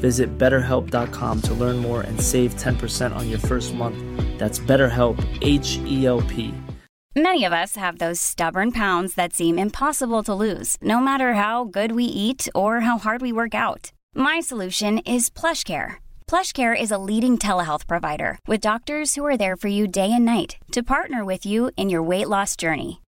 Visit betterhelp.com to learn more and save 10% on your first month. That's BetterHelp, H E L P. Many of us have those stubborn pounds that seem impossible to lose, no matter how good we eat or how hard we work out. My solution is PlushCare. PlushCare is a leading telehealth provider with doctors who are there for you day and night to partner with you in your weight loss journey.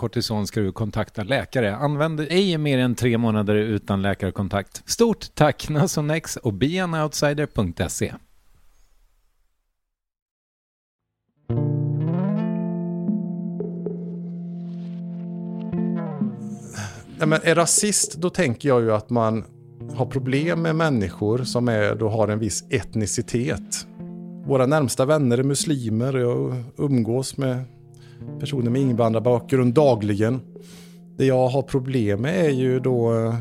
kortison ska du kontakta läkare. Använd ej mer än tre månader utan läkarkontakt. Stort tack Nasonex och beanoutsider.se. Nej, men är rasist, då tänker jag ju att man har problem med människor som är, då har en viss etnicitet. Våra närmsta vänner är muslimer. Jag umgås med personer med invandrarbakgrund dagligen. Det jag har problem med är ju då eh,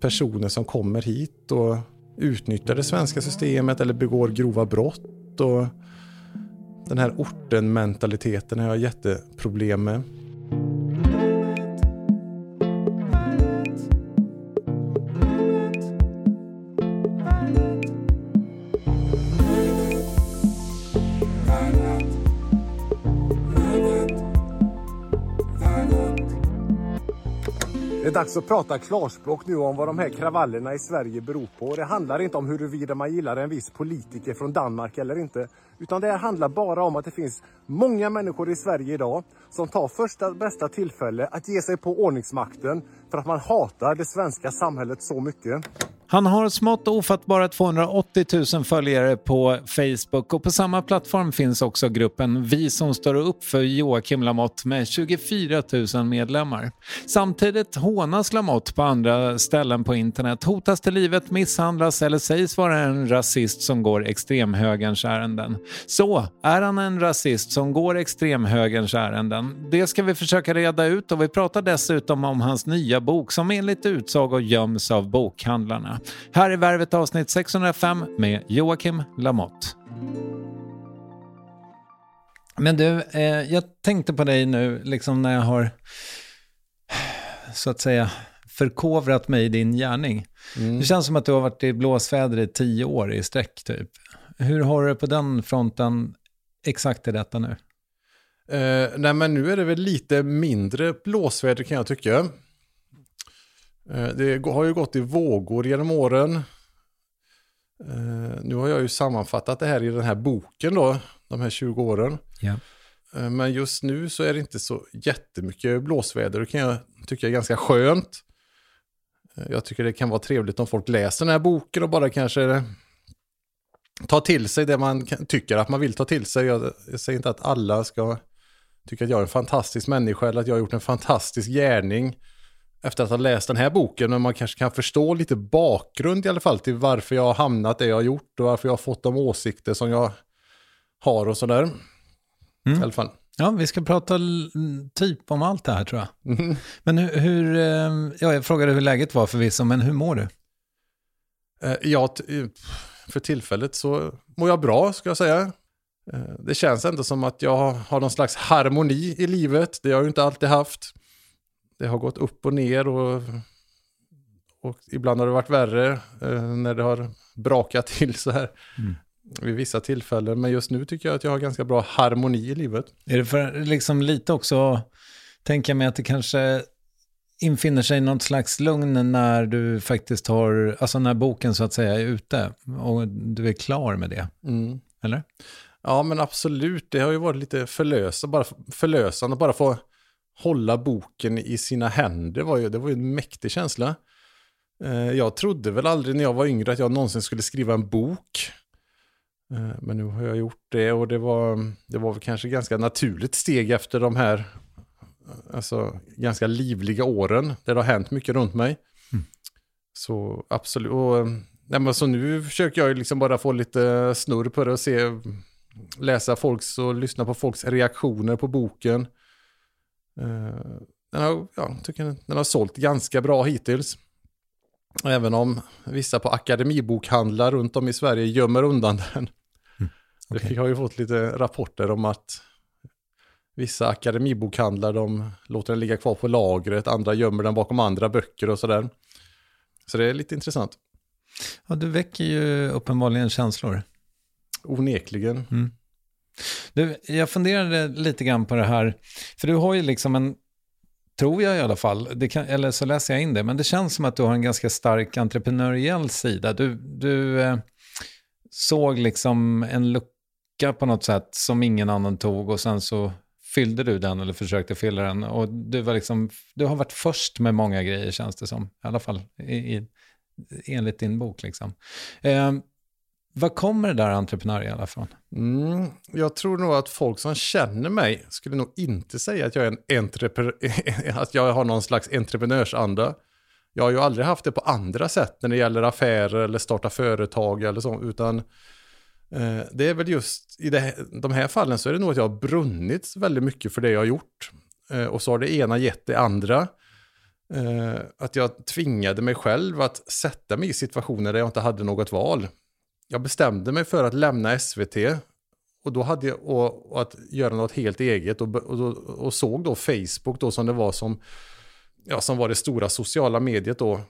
personer som kommer hit och utnyttjar det svenska systemet eller begår grova brott. Och den här orten-mentaliteten har jag jätteproblem med. Dags att prata klarspråk nu om vad de här kravallerna i Sverige beror på. Det handlar inte om huruvida man gillar en viss politiker från Danmark eller inte. Utan det här handlar bara om att det finns många människor i Sverige idag som tar första bästa tillfälle att ge sig på ordningsmakten för att man hatar det svenska samhället så mycket. Han har smått ofattbara 280 000 följare på Facebook och på samma plattform finns också gruppen Vi som står upp för Joakim Lamotte med 24 000 medlemmar. Samtidigt hånas Lamotte på andra ställen på internet, hotas till livet, misshandlas eller sägs vara en rasist som går extremhögerns ärenden. Så, är han en rasist som går extremhögerns ärenden? Det ska vi försöka reda ut och vi pratar dessutom om hans nya bok som enligt utsago göms av bokhandlarna. Här är Värvet avsnitt 605 med Joakim Lamotte. Men du, eh, jag tänkte på dig nu, liksom när jag har så att säga förkovrat mig i din gärning. Mm. Det känns som att du har varit i blåsväder i tio år i sträck typ. Hur har du det på den fronten exakt i detta nu? Eh, nej men nu är det väl lite mindre blåsväder kan jag tycka. Eh, det har ju gått i vågor genom åren. Eh, nu har jag ju sammanfattat det här i den här boken då, de här 20 åren. Ja. Eh, Men just nu så är det inte så jättemycket blåsväder. Det kan jag tycka är ganska skönt. Eh, Jag tycker det kan vara trevligt om folk läser den här boken och bara kanske tar till sig det man tycker att man vill ta till sig. Jag, jag säger inte att alla ska tycka att jag är en fantastisk människa eller att jag har gjort en fantastisk gärning efter att ha läst den här boken. Men man kanske kan förstå lite bakgrund i alla fall till varför jag har hamnat där jag har gjort och varför jag har fått de åsikter som jag har och sådär. I alla fall. Ja, vi ska prata typ om allt det här tror jag. Mhm. Men hur, hur eh, ja, jag frågade hur läget var förvisso, men hur mår du? Eh, Ja, eh, för tillfället så mår jag bra, ska jag säga. Eh, Det känns ändå som att jag har någon slags harmoni i livet. Det har jag ju inte alltid haft. Det har gått upp och ner och, och ibland har det varit värre eh, när det har brakat till så här vid vissa tillfällen. Men just nu tycker jag att jag har ganska bra harmoni i livet. Är det för liksom lite också, tänka mig att det kanske infinner sig något slags lugn när du faktiskt har, alltså när boken så att säga är ute och du är klar med det, Mm. eller? Ja, men absolut. Det har ju varit lite förlösande, bara förlösande. Bara få hålla boken i sina händer var ju, det var ju en mäktig känsla. Eh, Jag trodde väl aldrig när jag var yngre att jag någonsin skulle skriva en bok. Eh, Men nu har jag gjort det och det var, det var väl kanske ganska naturligt steg efter de här alltså, ganska livliga åren där det har hänt mycket runt mig. Så absolut. Och, eh, nej, men så nu försöker jag liksom bara få lite snurr på det och se, läsa folks och lyssna på folks reaktioner på boken. Eh, Den har, ja, tycker den, har sålt ganska bra hittills. Även om vissa på akademibokhandlar runt om i Sverige gömmer undan den. okej. Jag har ju fått lite rapporter om att vissa akademibokhandlar de låter den ligga kvar på lagret, andra gömmer den bakom andra böcker och sådär. Så det är lite intressant. Ja, du väcker ju uppenbarligen känslor. Onekligen. Du, jag funderade lite grann på det här, för du har ju liksom en, tror jag i alla fall, kan, eller så läser jag in det, men det känns som att du har en ganska stark entreprenöriell sida. Du, du eh, såg liksom en lucka på något sätt som ingen annan tog och sen så fyllde du den eller försökte fylla den. Och du, var liksom, du har varit först med många grejer känns det som, i alla fall i, i, enligt din bok. Liksom. Eh, var kommer det där entreprenöriella från? Mm, jag tror nog att folk som känner mig skulle nog inte säga att jag är en entrepre- att jag har någon slags entreprenörsanda. Jag har ju aldrig haft det på andra sätt när det gäller affärer eller starta företag eller så, utan Eh, det är väl just i det, de här fallen så är det nog att jag har brunnit väldigt mycket för det jag har gjort. Eh, och så har det ena gett det andra. Eh, att jag tvingade mig själv att sätta mig i situationer där jag inte hade något val. Jag bestämde mig för att lämna SVT och då hade jag och, och att göra något helt eget och, och, och såg då Facebook då som det var som, ja, som var det stora sociala mediet då.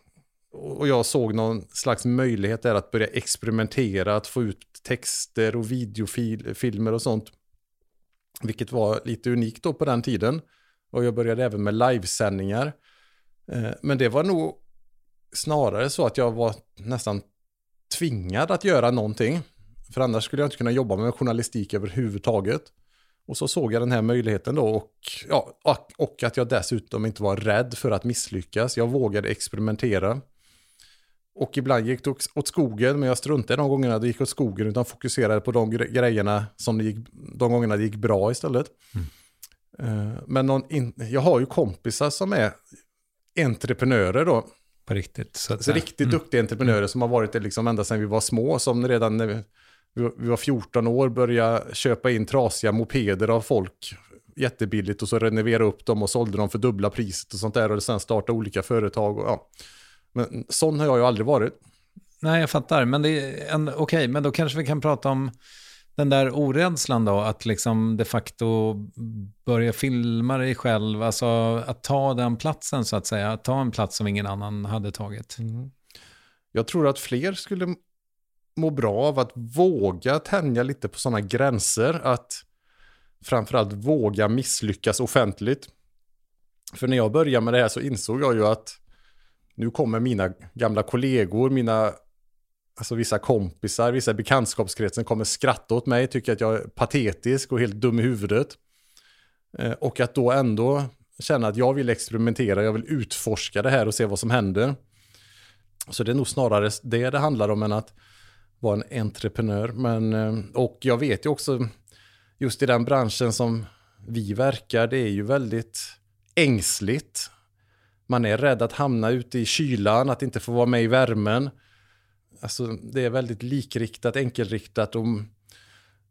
Och jag såg någon slags möjlighet där att börja experimentera, att få ut texter och videofilmer och sånt. Vilket var lite unikt då på den tiden. Och jag började även med livesändningar. Eh, men det var nog snarare så att jag var nästan tvingad att göra någonting. För annars skulle jag inte kunna jobba med journalistik överhuvudtaget. Och så såg jag den här möjligheten då och, ja, och, och att jag dessutom inte var rädd för att misslyckas. Jag vågade experimentera. Och ibland gick det åt- skogen, men jag struntade de gångerna det gick åt skogen utan fokuserade på de gre- grejerna som det gick, de gångerna det gick bra istället. Eh, Men någon in, jag har ju kompisar som är entreprenörer då. På riktigt. Så att Så riktigt duktiga entreprenörer som har varit det liksom ända sedan vi var små. Som redan när vi, vi var 14 år började köpa in trasiga mopeder av folk jättebilligt och så renovera upp dem och sålde dem för dubbla priset och sånt där och sen starta olika företag. Och, ja. Men sån har jag ju aldrig varit. Nej, jag fattar. Men okej, men då kanske vi kan prata om den där orädslan då, att liksom de facto börja filma dig själv, alltså att ta den platsen så att säga, att ta en plats som ingen annan hade tagit. Jag tror att fler skulle må bra av att våga tänja lite på sådana gränser. Att framförallt våga misslyckas offentligt. För när jag började med det här så insåg jag ju att nu kommer mina gamla kollegor, mina alltså vissa kompisar, vissa i bekantskapskretsen kommer skratta åt mig, tycker att jag är patetisk och helt dum i huvudet. Eh, och att då ändå känna att jag vill experimentera, jag vill utforska det här och se vad som händer. Så det är nog snarare det det handlar om än att vara en entreprenör. Men, eh, och jag vet ju också, just i den branschen som vi verkar, det är ju väldigt ängsligt. Man är rädd att hamna ute i kylan, att inte få vara med i värmen. Alltså, det är väldigt likriktat, enkelriktat. Och,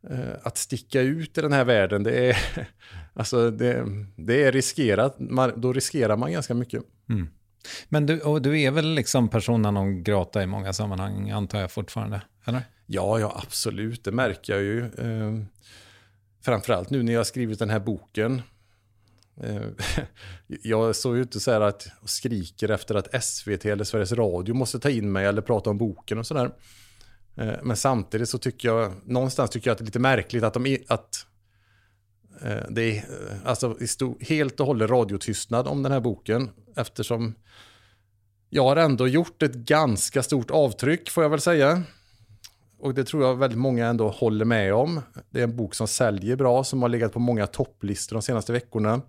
eh, att sticka ut i den här världen, det är, alltså, det, det är riskerat. Man, då riskerar man ganska mycket. Mm. Men du, och du är väl liksom persona non grata i många sammanhang, antar jag fortfarande? Eller? Ja, ja, absolut. Det märker jag ju. Eh, framförallt nu när jag har skrivit den här boken. Eh, jag såg ju inte så här att skriker efter att SVT eller Sveriges Radio måste ta in mig eller prata om boken och sådär. Eh, men samtidigt så tycker jag, någonstans tycker jag att det är lite märkligt att de, att eh, det är alltså helt och hållet radiotystnad om den här boken. Eftersom jag har ändå gjort ett ganska stort avtryck får jag väl säga. Och det tror jag väldigt många ändå håller med om. Det är en bok som säljer bra, som har legat på många topplistor de senaste veckorna.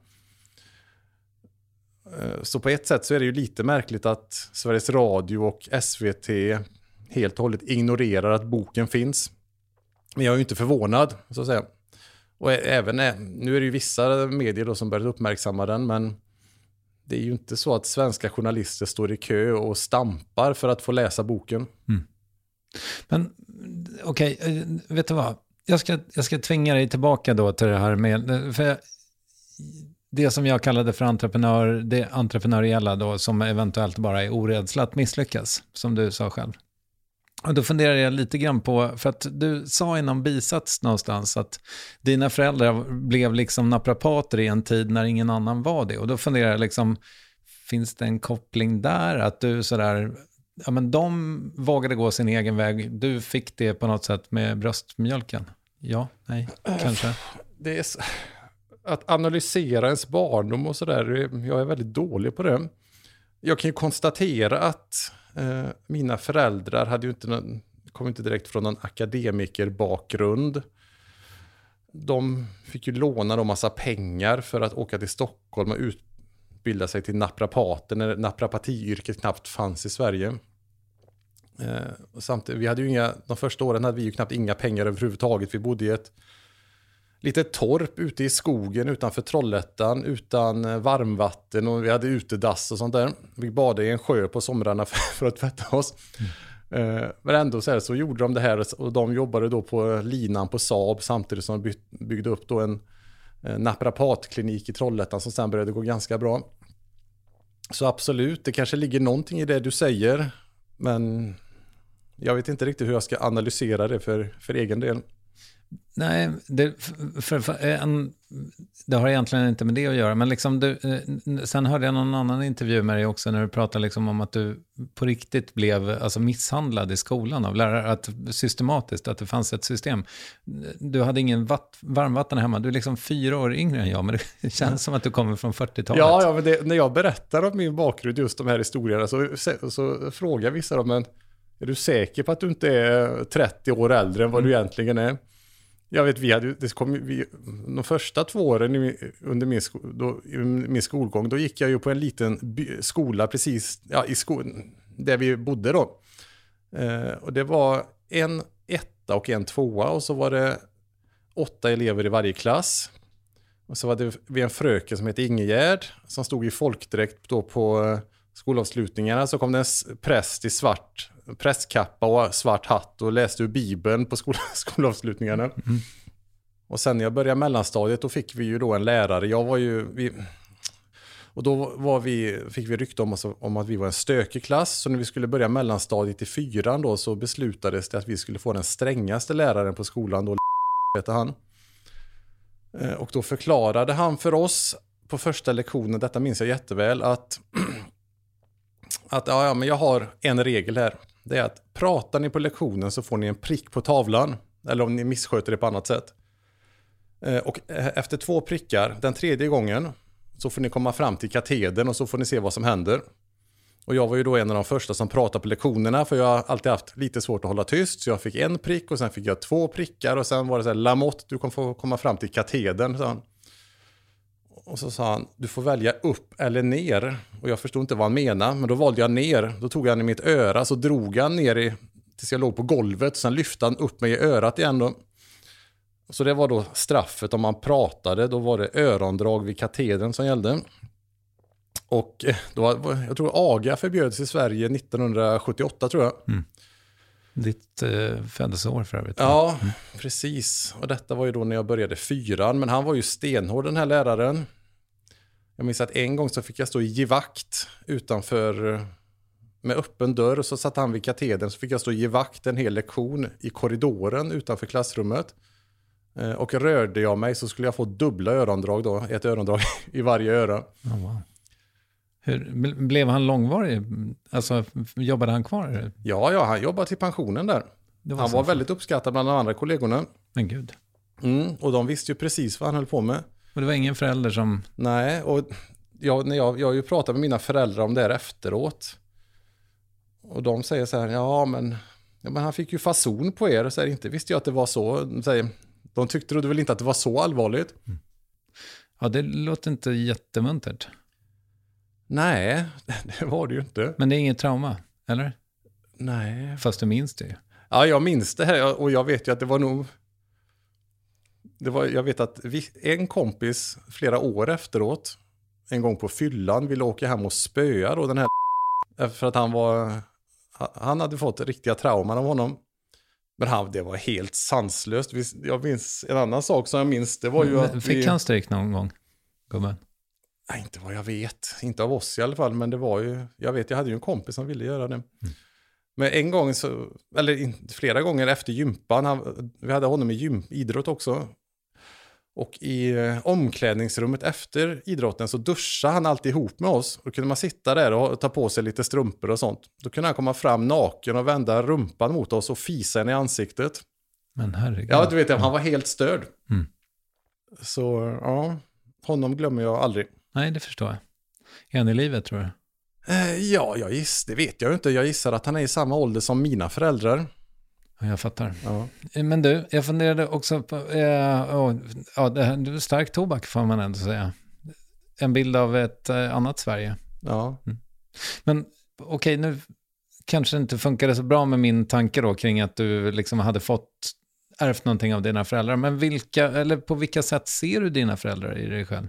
Eh, så på ett sätt så är det ju lite märkligt att Sveriges Radio och SVT helt och hållet ignorerar att boken finns. Men jag är ju inte förvånad, så att säga. Och även, nu är det ju vissa medier då som börjat uppmärksamma den, men det är ju inte så att svenska journalister står i kö och stampar för att få läsa boken. Mm. Men okej, okay, vet du vad? Jag ska, jag ska tvinga dig tillbaka då till det här med... För det som jag kallade för entreprenör, det entreprenöriella då, som eventuellt bara är orädsla att misslyckas, som du sa själv. Och då funderar jag lite grann på, för att du sa i någon bisats någonstans att dina föräldrar blev liksom naprapater i en tid när ingen annan var det. Och då funderar jag liksom, finns det en koppling där? Att du sådär, ja men de vågade gå sin egen väg, du fick det på något sätt med bröstmjölken? Ja, nej, kanske. Det är att analysera ens barndom och sådär, jag är väldigt dålig på det. Jag kan ju konstatera att eh, mina föräldrar hade ju inte någon, kom inte direkt från någon akademikerbakgrund. De fick ju låna en massa pengar för att åka till Stockholm och utbilda sig till naprapater när naprapatiyrket knappt fanns i Sverige. Eh, samtidigt, vi hade ju inga, de första åren hade vi ju knappt inga pengar överhuvudtaget. Vi bodde i ett litet torp ute i skogen utanför Trollhättan utan eh, varmvatten och vi hade utedass och sånt där. Vi badade i en sjö på somrarna för, för att tvätta oss. Mm. Men ändå så, här, så gjorde de det här och de jobbade då på linan på Saab samtidigt som de byggde upp då en naprapatklinik i Trollhättan som sen började gå ganska bra. Så absolut, det kanske ligger någonting i det du säger. Men jag vet inte riktigt hur jag ska analysera det för, för egen del. Nej, det, för, för, en, det har egentligen inte med det att göra. Men liksom du, eh, sen hörde jag någon annan intervju med dig också när du pratade liksom om att du på riktigt blev alltså, misshandlad i skolan av lärare. Att, systematiskt, att det fanns ett system. Du hade ingen vatt, varmvatten hemma. Du är liksom fyra år yngre än jag, men det känns som att du kommer från 40-talet. Ja, ja men det, när jag berättar om min bakgrund, just de här historierna, så, så, så frågar vissa dem, men är du säker på att du inte är 30 år äldre än vad mm. du egentligen är? Jag vet, vi hade, det kom, vi, de första två åren under min, sko, då, min skolgång, då gick jag ju på en liten by, skola precis ja, i sko, där vi bodde då. Eh, och det var en etta och en tvåa och så var det åtta elever i varje klass. Och så var det vi en fröken som hette Ingegärd som stod i folkdräkt då på eh, skolavslutningarna. Så kom det en präst i svart prästkappa och svart hatt och läste ur Bibeln på skol skolavslutningarna. Mm. Och sen när jag började mellanstadiet då fick vi ju då en lärare. Jag var ju... Vi, och då var vi, fick vi rykte om, oss, om att vi var en stökig klass. Så när vi skulle börja mellanstadiet i fyran då så beslutades det att vi skulle få den strängaste läraren på skolan. Då heter han. Eh, och då förklarade han för oss på första lektionen, detta minns jag jätteväl, att, att ja, ja, men jag har en regel här det är att pratar ni på lektionen så får ni en prick på tavlan. Eller om ni missköter det på annat sätt. Eh, och eh, efter två prickar, den tredje gången, så får ni komma fram till katedern och så får ni se vad som händer. Och jag var ju då en av de första som pratade på lektionerna för jag har alltid haft lite svårt att hålla tyst. Så jag fick en prick och sen fick jag två prickar och sen var det så här Lamotte, du kommer få komma fram till katedern. Så han. Och så sa han, du får välja upp eller ner. Och jag förstod inte vad han menade, men då valde jag ner. Då tog han i mitt öra, så drog han ner i, tills jag låg på golvet. Sen lyfte han upp mig i örat igen. Då. Så det var då straffet om man pratade. Då var det örondrag vid katedern som gällde. Och eh, då, jag tror aga förbjöds i Sverige 1978 tror jag. Ditt eh, födelseår för övrigt. Ja, precis. Och detta var ju då när jag började fyran. Men han var ju stenhård den här läraren. Jag minns att en gång så fick jag stå i givakt utanför eh, med öppen dörr. Och så satt han vid katedern så fick jag stå i givakt en hel lektion i korridoren utanför klassrummet. Eh, Och rörde jag mig så skulle jag få dubbla örondrag då. Ett örondrag i varje öra. Oh, wow. Hur, bl- blev han långvarig? Alltså, jobbade han kvar? Ja, ja, han jobbade till pensionen där. Det Han var väldigt uppskattad bland de andra kollegorna. Men gud. Mm, och de visste ju precis vad han höll på med. Och det var ingen förälder som... Nej, och jag, när jag, jag har ju pratat med mina föräldrar om det här efteråt. Och de säger så här, ja men, ja, men han fick ju fason på er. Så här, inte visste jag att det var så. De, säger, de tyckte väl inte att det var så allvarligt. Ja, det låter inte jättemuntert. Nej, det var det ju inte. Men det är inget trauma, eller? Nej. Fast du minns det ju. Ja, jag minns det här och jag vet ju att det var nog... Det var, jag vet att vi, en kompis flera år efteråt, en gång på fyllan, ville åka hem och spöa då den här för att han var... Han hade fått riktiga trauman av honom. Men han, det var helt sanslöst. Jag minns en annan sak som jag minns, det var ju Men att Fick vi... han stryk någon gång, gubben? Nej, inte vad jag vet. Inte av oss i alla fall, men det var ju... Jag vet, jag hade ju en kompis som ville göra det. Men en gång, så, eller flera gånger efter gympan, han, vi hade honom i gym, idrott också. Och i eh, omklädningsrummet efter idrotten så duschade han alltid ihop med oss. Då kunde man sitta där och ta på sig lite strumpor och sånt. Då kunde han komma fram naken och vända rumpan mot oss och fisa en i ansiktet. Men herregud. Ja, du vet, han var helt störd. Mm. Så, ja, honom glömmer jag aldrig. Nej, det förstår jag. Är han i livet, tror du? Eh, Ja, jag giss, det vet jag inte. Jag gissar att han är i samma ålder som mina föräldrar. Ja, jag fattar. Ja. Men du, jag funderade också på... Eh, åh, ja, det här, stark tobak, får man ändå säga. En bild av ett eh, annat Sverige. Ja. Men okej, nu kanske det inte funkade så bra med min tanke då kring att du liksom hade fått ärvt någonting av dina föräldrar. Men vilka, eller på vilka sätt ser du dina föräldrar i dig själv?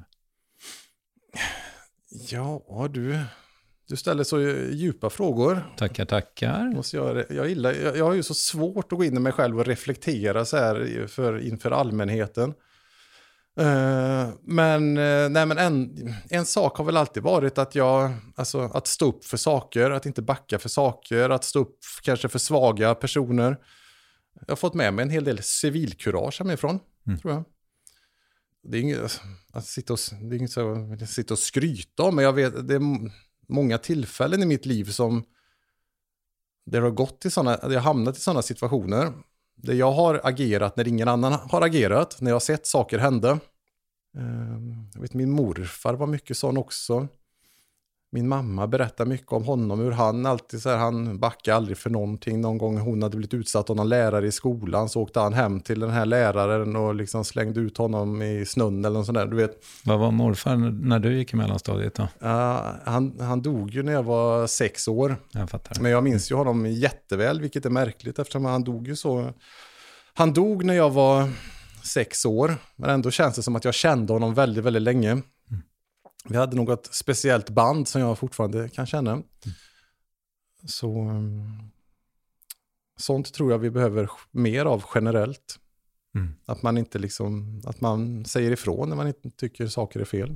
Ja, du, du ställer så djupa frågor. Tackar, tackar. Måste jag, jag, gillar, jag, jag har ju så svårt att gå in i mig själv och reflektera så här för, inför allmänheten. Eh, men, eh, nej, men en, en sak har väl alltid varit att jag, alltså att stå upp för saker, att inte backa för saker, att stå upp kanske för svaga personer. Jag har fått med mig en hel del civilkurage hemifrån, tror jag. Det är inget, att sitta och, det är inget så, att sitta och skryta om, men jag vet, det många tillfällen i mitt liv som det har gått i sådana, jag har hamnat i sådana situationer där jag har agerat när ingen annan har agerat, när jag har sett saker hända. Ehm, jag vet min morfar var mycket sån också. Min mamma berättar mycket om honom, hur han alltid så här, han backade aldrig för någonting. Någon gång hon hade blivit utsatt av någon lärare i skolan så åkte han hem till den här läraren och liksom slängde ut honom i snön eller något sånt där. Du vet, Vad var morfar när du gick i mellanstadiet då? Ja, han, han dog ju när jag var sex år. Jag fattar. Men jag minns ju honom jätteväl, vilket är märkligt eftersom han dog ju så. Han dog när jag var sex år, men ändå känns det som att jag kände honom väldigt, väldigt länge. Vi hade något speciellt band som jag fortfarande kan känna. Så um, sånt tror jag vi behöver mer av generellt. Mm. Att man inte liksom, att man säger ifrån när man inte tycker saker är fel.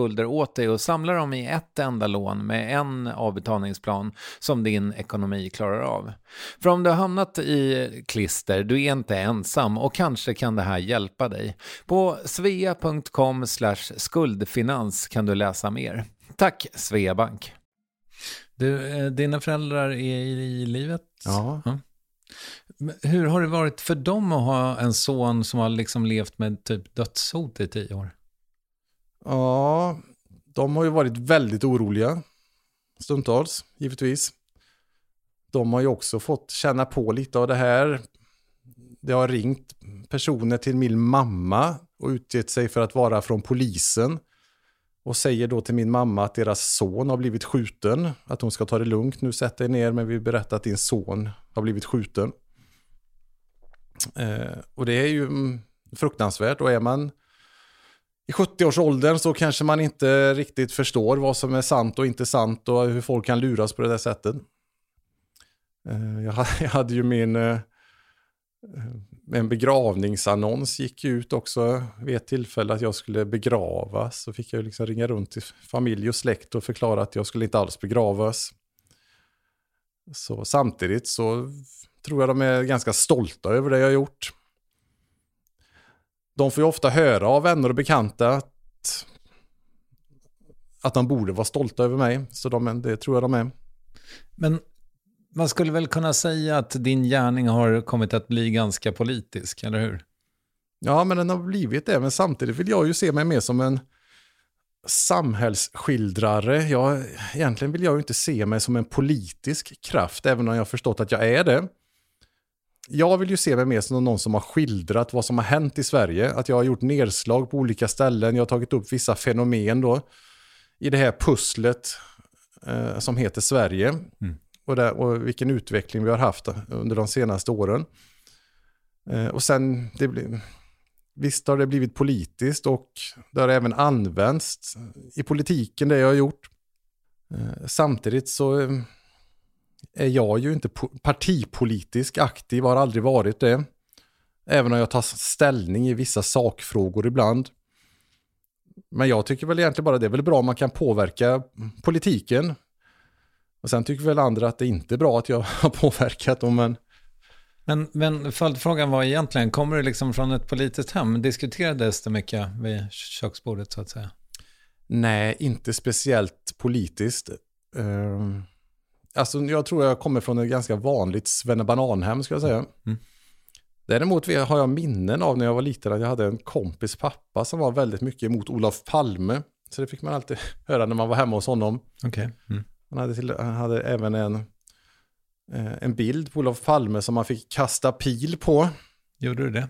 åt dig och samlar dem i ett enda lån med en avbetalningsplan som din ekonomi klarar av. För om du har hamnat i klister, du är inte ensam och kanske kan det här hjälpa dig. På svea.com skuldfinans kan du läsa mer. Tack Sveabank. Du, eh, dina föräldrar är i livet? Ja. ja. Hur har det varit för dem att ha en son som har liksom levt med typ dödshot i tio år? Ja, de har ju varit väldigt oroliga stundtals, givetvis. De har ju också fått känna på lite av det här. Det har ringt personer till min mamma och utgett sig för att vara från polisen. Och säger då till min mamma att deras son har blivit skjuten. Att hon ska ta det lugnt. Nu sätt dig ner men vi berättar att din son har blivit skjuten. Eh, och det är ju mm, fruktansvärt. Och är man i 70-årsåldern så kanske man inte riktigt förstår vad som är sant och inte sant och hur folk kan luras på det där sättet. Eh, jag hade ju min eh, eh, en begravningsannons gick ut också vid ett tillfälle att jag skulle begravas. Så fick jag liksom ringa runt till familj och släkt och förklara att jag skulle inte alls begravas. Så samtidigt så tror jag de är ganska stolta över det jag har gjort de får ju ofta höra av vänner och bekanta att, att de borde vara stolta över mig. Så de, det tror jag de är. Men man skulle väl kunna säga att din gärning har kommit att bli ganska politisk, eller hur? Ja, men den har blivit det. Men samtidigt vill jag ju se mig mer som en samhällsskildrare. Jag, egentligen vill jag ju inte se mig som en politisk kraft, även om jag har förstått att jag är det jag vill ju se mig mer som någon som har skildrat vad som har hänt i Sverige. Att jag har gjort nedslag på olika ställen. Jag har tagit upp vissa fenomen då. I det här pusslet eh, som heter Sverige. Mm. Och, där, och vilken utveckling vi har haft under de senaste åren. Eh, och sen, det blir, visst har det blivit politiskt och det har även använts i politiken det jag har gjort. Eh, samtidigt så eh, är jag ju inte partipolitisk aktiv, har aldrig varit det. Även om jag tar ställning i vissa sakfrågor ibland. Men jag tycker väl egentligen bara det är väl bra om man kan påverka politiken. Och sen tycker väl andra att det inte är bra att jag har påverkat dem, men... Men, men följdfrågan var egentligen, kommer du liksom från ett politiskt hem? Diskuterades det mycket vid köksbordet så att säga? Nej, inte speciellt politiskt. Alltså jag tror jag kommer från ett ganska vanligt svennebananhem ska jag säga. Mm. Däremot har jag minnen av när jag var liten att jag hade en kompis pappa som var väldigt mycket emot Olof Palme. Så det fick man alltid höra när man var hemma hos honom. Okay. Mm. Han, hade till, han hade även en, eh, en bild på Olof Palme som man fick kasta pil på. Gjorde du det?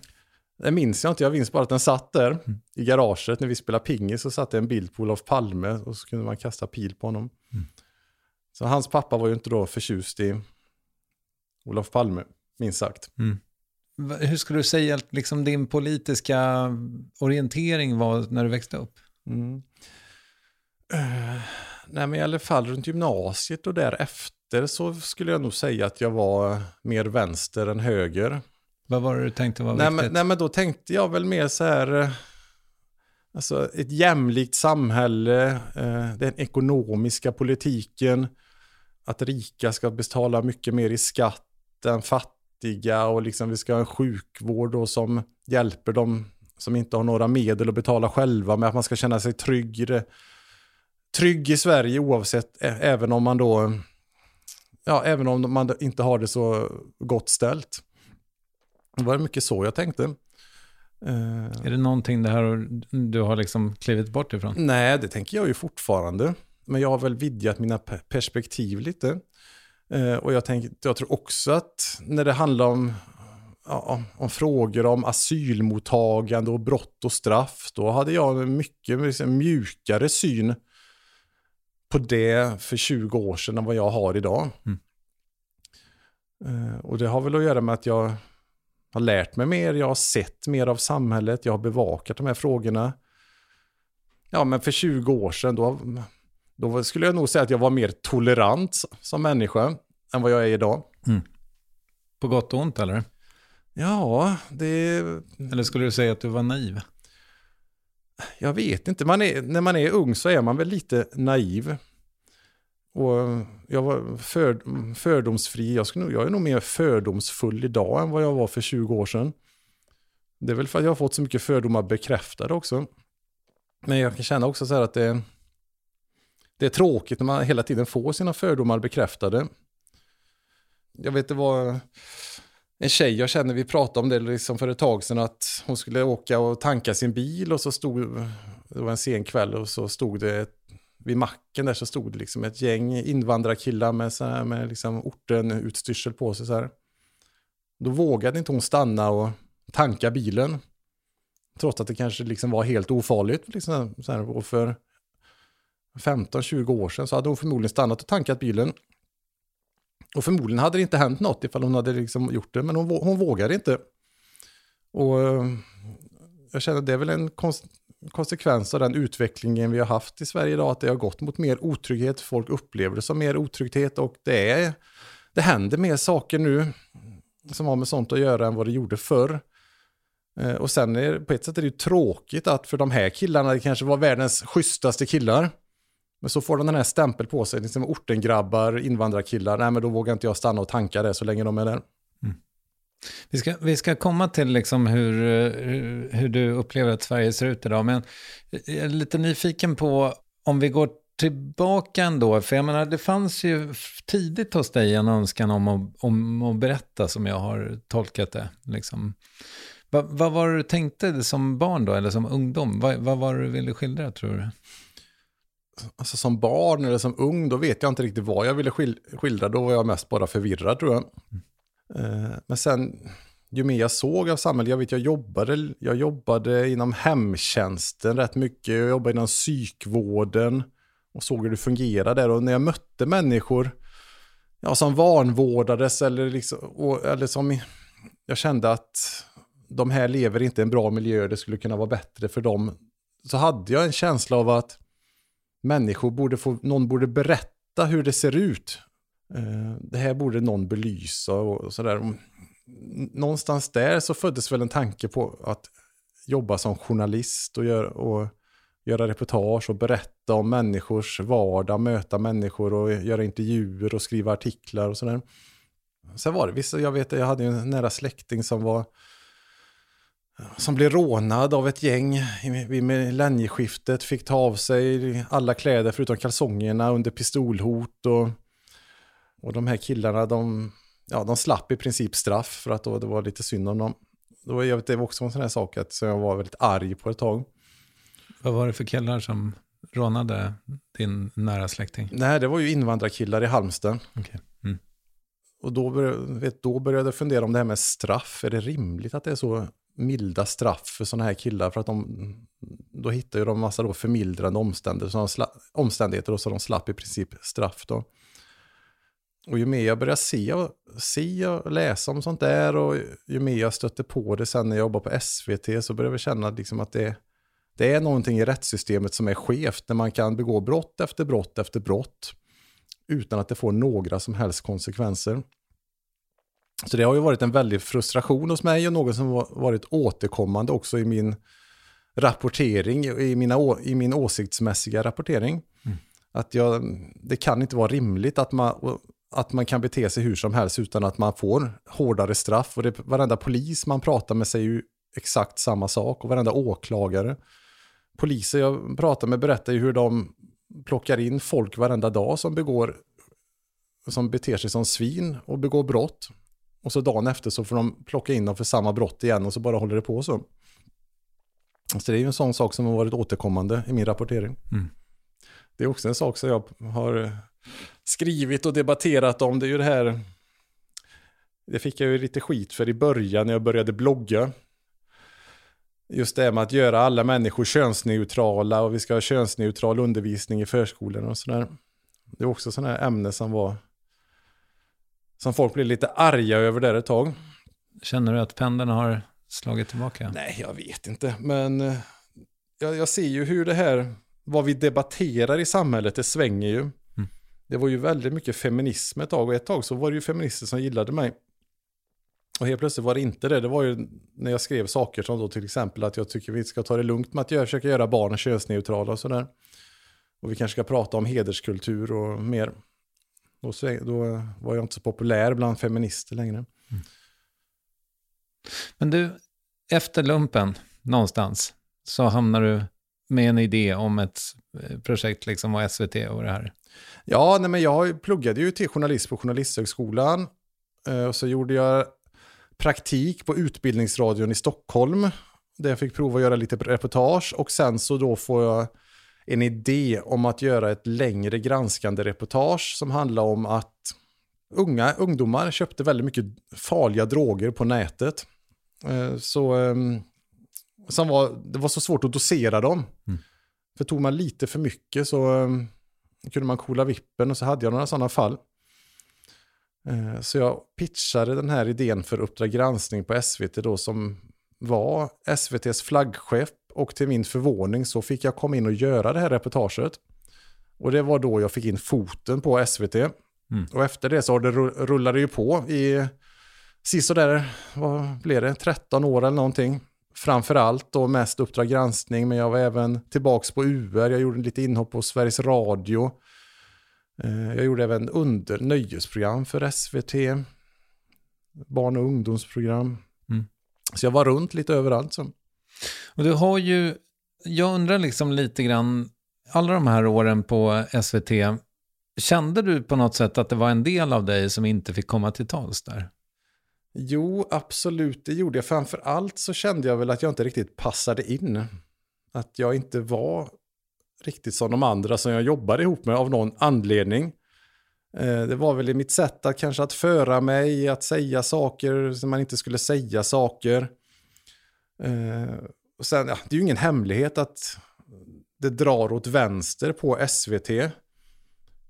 Det minns jag inte, jag minns bara att den satt där mm. i garaget när vi spelade pingis. Så satt det en bild på Olof Palme och så kunde man kasta pil på honom. Mm. Så hans pappa var ju inte då förtjust i Olof Palme, minst sagt. Mm. Hur skulle du säga att liksom din politiska orientering var när du växte upp? Mm. Uh, nej, men i alla fall runt gymnasiet och därefter så skulle jag nog säga att jag var mer vänster än höger. Vad var det du tänkte var nej, viktigt? Men, nej, men då tänkte jag väl mer så här, eh, alltså ett jämlikt samhälle, eh, den ekonomiska politiken, att rika ska betala mycket mer i skatt än fattiga och liksom vi ska ha en sjukvård då som hjälper dem som inte har några medel att betala själva med att man ska känna sig trygg, trygg i Sverige oavsett, även om man då, ja, även om man inte har det så gott ställt. Det var mycket så jag tänkte. Uh, är det någonting det här du har liksom klivit bort ifrån? Nej, det tänker jag ju fortfarande. Men jag har väl vidgat mina perspektiv lite. Uh, och jag, tänk, jag tror också att när det handlar om, ja, om frågor om asylmottagande och brott och straff, då hade jag en mycket liksom, mjukare syn på det för 20 år sedan än vad jag har idag. Mm. Uh, och det har väl att göra med att jag har lärt mig mer, jag har sett mer av samhället, jag har bevakat de här frågorna. Ja, men för 20 år sedan då, då skulle jag nog säga att jag var mer tolerant som människa än vad jag är idag. Mm. På gott och ont eller? Ja, det... Eller skulle du säga att du var naiv? Jag vet inte, man är, när man är ung så är man väl lite naiv. Och jag var för, fördomsfri. Jag, skulle, jag är nog mer fördomsfull idag än vad jag var för 20 år sedan. Det är väl för att jag har fått så mycket fördomar bekräftade också. Men jag kan känna också så här att det, det är tråkigt när man hela tiden får sina fördomar bekräftade. Jag vet det var en tjej jag känner, vi pratade om det liksom för ett tag sedan, att hon skulle åka och tanka sin bil och så stod, det var en sen kväll och så stod det ett vid macken där så stod det liksom ett gäng invandrarkillar med, så här, med liksom orten-utstyrsel på sig. Så här. Då vågade inte hon stanna och tanka bilen. Trots att det kanske liksom var helt ofarligt. Liksom, så här, och för 15-20 år sedan så hade hon förmodligen stannat och tankat bilen. Och förmodligen hade det inte hänt något ifall hon hade liksom gjort det, men hon, hon vågade inte. Och eh, jag känner att det är väl en konst, konsekvens av den utvecklingen vi har haft i Sverige idag, att det har gått mot mer otrygghet. Folk upplever det som mer otrygghet och det, är, det händer mer saker nu som har med sånt att göra än vad det gjorde förr. Eh, och sen är, på ett sätt är det ju tråkigt att för de här killarna, det kanske var världens schysstaste killar, men så får de den här stämpel på sig, liksom ortengrabbar, invandrarkillar, nej men då vågar inte jag stanna och tanka det så länge de är där. Vi ska, vi ska komma till liksom hur, hur du upplever att Sverige ser ut idag, men jag är lite nyfiken på om vi går tillbaka ändå, för jag menar det fanns ju tidigt hos dig en önskan om att, om att berätta som jag har tolkat det. Liksom. Va, vad var det du tänkte som barn då, eller som ungdom? Va, vad var det du ville skildra tror du? Alltså som barn eller som ung, då vet jag inte riktigt vad jag ville skildra. Då var jag mest bara förvirrad tror jag. Mm. Eh, men sen, ju mer jag såg av samhället, jag vet jag jobbade, jag jobbade inom hemtjänsten rätt mycket, jag jobbade inom psykvården och såg hur det fungerade där. Och när jag mötte människor ja, som vanvårdades eller, liksom, och, eller som jag kände att de här lever inte i en bra miljö, det skulle kunna vara bättre för dem. Så hade jag en känsla av att människor borde få, någon borde berätta hur det ser ut. Eh, det här borde någon belysa och sådär. Någonstans där så föddes väl en tanke på att jobba som journalist och, gör, och göra reportage och berätta om människors vardag, möta människor och göra intervjuer och skriva artiklar och sådär. Sen var det vissa, jag vet jag hade en nära släkting som var som blev rånad av ett gäng vid millennieskiftet, fick ta av sig alla kläder förutom kalsongerna under pistolhot och och de här killarna, de, ja, de slapp i princip straff för att då, det var lite synd om dem. då, jag vet, det var också en sån här sak att så jag var väldigt arg på ett tag. Vad var det för killar som rånade din nära släkting? Nej, det var ju invandrarkillar i Halmstad. Okay. Mm. Och då började, vet, då började jag fundera om det här med straff. Är det rimligt att det är så milda straff för sådana här killar? För att de, då hittar ju de massa då förmildrande omständigheter, så de sla, omständigheter och så de slapp i princip straff då. Och ju mer jag börjar se och, se och läsa om sånt där och ju mer jag stötte på det sen när jag jobbar på SVT så börjar jag känna liksom att det, det är någonting i rättssystemet som är skevt när man kan begå brott efter brott efter brott utan att det får några som helst konsekvenser. Så det har ju varit en väldig frustration hos mig och något som varit återkommande också i min rapportering, i, mina, i min åsiktsmässiga rapportering. Mm. Att jag, det kan inte vara rimligt att man, att man kan bete sig hur som helst utan att man får hårdare straff. Och det, varenda polis man pratar med säger ju exakt samma sak och varenda åklagare. Poliser jag pratar med berättar ju hur de plockar in folk varenda dag som begår som beter sig som svin och begår brott. Och så dagen efter så får de plocka in dem för samma brott igen och så bara håller det på så. Så det är ju en sån sak som har varit återkommande i min rapportering. Mm. Det är också en sak som jag har skrivit och debatterat om. Det är ju det här, det fick jag ju lite skit för i början när jag började blogga. Just det med att göra alla människor könsneutrala och vi ska ha könsneutral undervisning i förskolan och sådär. Det är också sådana här ämnen som var som folk blev lite arga över där ett tag. Känner du att pendeln har slagit tillbaka? Nej, jag vet inte. Men eh, jag, jag, ser ju hur det här, vad vi debatterar i samhället, det svänger ju. Det var ju väldigt mycket feminism ett tag och ett tag så var det ju feminister som gillade mig. Och helt plötsligt var det inte det. Det var ju när jag skrev saker som då till exempel att jag tycker vi ska ta det lugnt med att jag försöka göra barnen könsneutrala och sådär. Och vi kanske ska prata om hederskultur och mer. Då, då var jag inte så populär bland feminister längre. Mm. Men du, efter lumpen någonstans så hamnar du med en idé om ett eh, projekt liksom och SVT och det här. Ja, nej, men jag pluggade ju till journalist på Journalisthögskolan. Eh, och så gjorde jag praktik på Utbildningsradion i Stockholm. Där jag fick prova att göra lite reportage och sen så då får jag en idé om att göra ett längre granskande reportage som handlar om att unga ungdomar köpte väldigt mycket farliga droger på nätet. Eh, så ehm, som var, det var så svårt att dosera dem. Mm. För tog man lite för mycket så ehm, kunde man kola vippen och så hade jag några sådana fall. Eh, så jag pitchade den här idén för Uppdrag granskning på SVT då som var SVTs flaggskepp och till min förvåning så fick jag komma in och göra det här reportaget. Och det var då jag fick in foten på SVT. Mm. Och efter det så det rullade det ju på i sist där, vad blev det, 13 år eller någonting. Framförallt då mest Uppdrag granskning, men jag var även tillbaks på UR, jag gjorde lite inhopp på Sveriges Radio. Eh, jag gjorde även under nöjesprogram för SVT, barn och ungdomsprogram. Mm. Så jag var runt lite överallt. Så. Och du har ju, jag undrar liksom lite grann, alla de här åren på SVT, kände du på något sätt att det var en del av dig som inte fick komma till tals där? Jo, absolut, det gjorde jag. Framför allt så kände jag väl att jag inte riktigt passade in. Att jag inte var riktigt som de andra som jag jobbade ihop med av någon anledning. Eh, det var väl i mitt sätt att kanske att föra mig, att säga saker som man inte skulle säga saker. Eh, och sen, ja, det är ju ingen hemlighet att det drar åt vänster på SVT.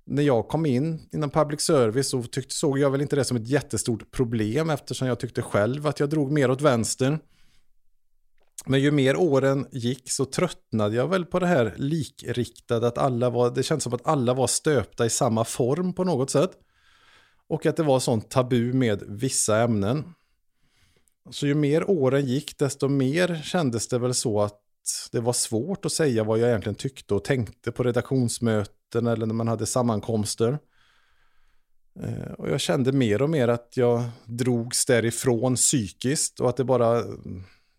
När jag kom in inom public service så tyckte, såg jag väl inte det som ett jättestort problem eftersom jag tyckte själv att jag drog mer åt vänster. Men ju mer åren gick så tröttnade jag väl på det här likriktade, att alla var, det kändes som att alla var stöpta i samma form på något sätt. Och att det var sånt tabu med vissa ämnen. Så ju mer åren gick, desto mer kändes det väl så att det var svårt att säga vad jag egentligen tyckte och tänkte på redaktionsmöten eller när man hade sammankomster. Eh, och jag kände mer och mer att jag drogs därifrån psykiskt och att det bara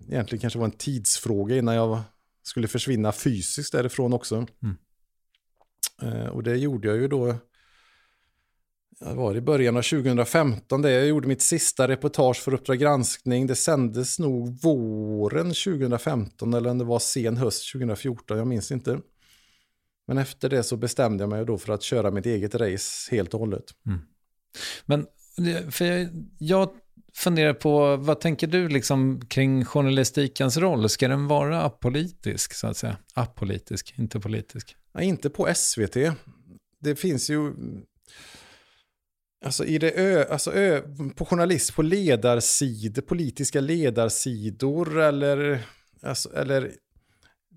egentligen kanske var en tidsfråga innan jag skulle försvinna fysiskt därifrån också. Mm. Eh, och det gjorde jag ju då det var i början av 2015 det jag gjorde mitt sista reportage för Uppdrag granskning. Det sändes nog våren 2015 eller om det var sen höst 2014, jag minns inte. Men efter det så bestämde jag mig då för att köra mitt eget race helt och hållet. Mm. Men för jag, jag funderar på, vad tänker du liksom kring journalistikens roll? Ska den vara apolitisk så att säga? Apolitisk, inte politisk. Nej, inte på SVT. Det finns ju Alltså, i det ö, alltså ö, på journalist, på ledarsidor, politiska ledarsidor eller, alltså, eller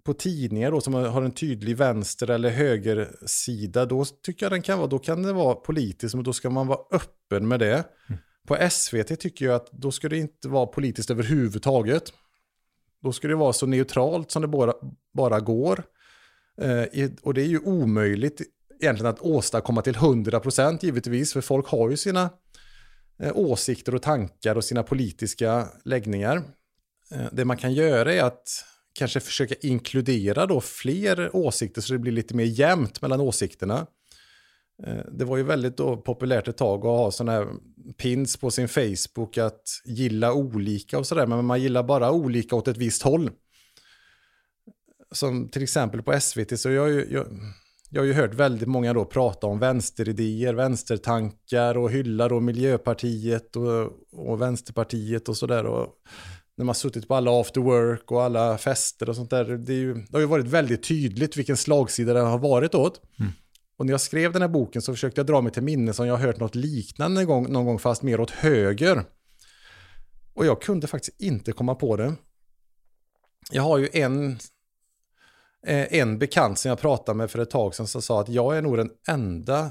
på tidningar då, som har en tydlig vänster eller högersida, då tycker jag den kan vara, då kan det vara politiskt, men då ska man vara öppen med det. Mm. På SVT tycker jag att då ska det inte vara politiskt överhuvudtaget. Då ska det vara så neutralt som det bara, bara går. Eh, och det är ju omöjligt egentligen att åstadkomma till 100% givetvis, för folk har ju sina eh, åsikter och tankar och sina politiska läggningar. Eh, det man kan göra är att kanske försöka inkludera då fler åsikter så det blir lite mer jämnt mellan åsikterna. Eh, det var ju väldigt då populärt ett tag att ha sådana här pins på sin Facebook att gilla olika och sådär, men man gillar bara olika åt ett visst håll. Som till exempel på SVT så jag, jag, jag har ju hört väldigt många då prata om vänsteridéer, vänstertankar och hylla då Miljöpartiet och, och Vänsterpartiet och sådär. När man suttit på alla after work och alla fester och sånt där. Det, ju, det har ju varit väldigt tydligt vilken slagsida det har varit åt. Mm. Och när jag skrev den här boken så försökte jag dra mig till minne som jag har hört något liknande någon gång, någon gång fast mer åt höger. Och jag kunde faktiskt inte komma på det. Jag har ju en Eh, en bekant som jag pratade med för ett tag sedan som sa att jag är nog den enda,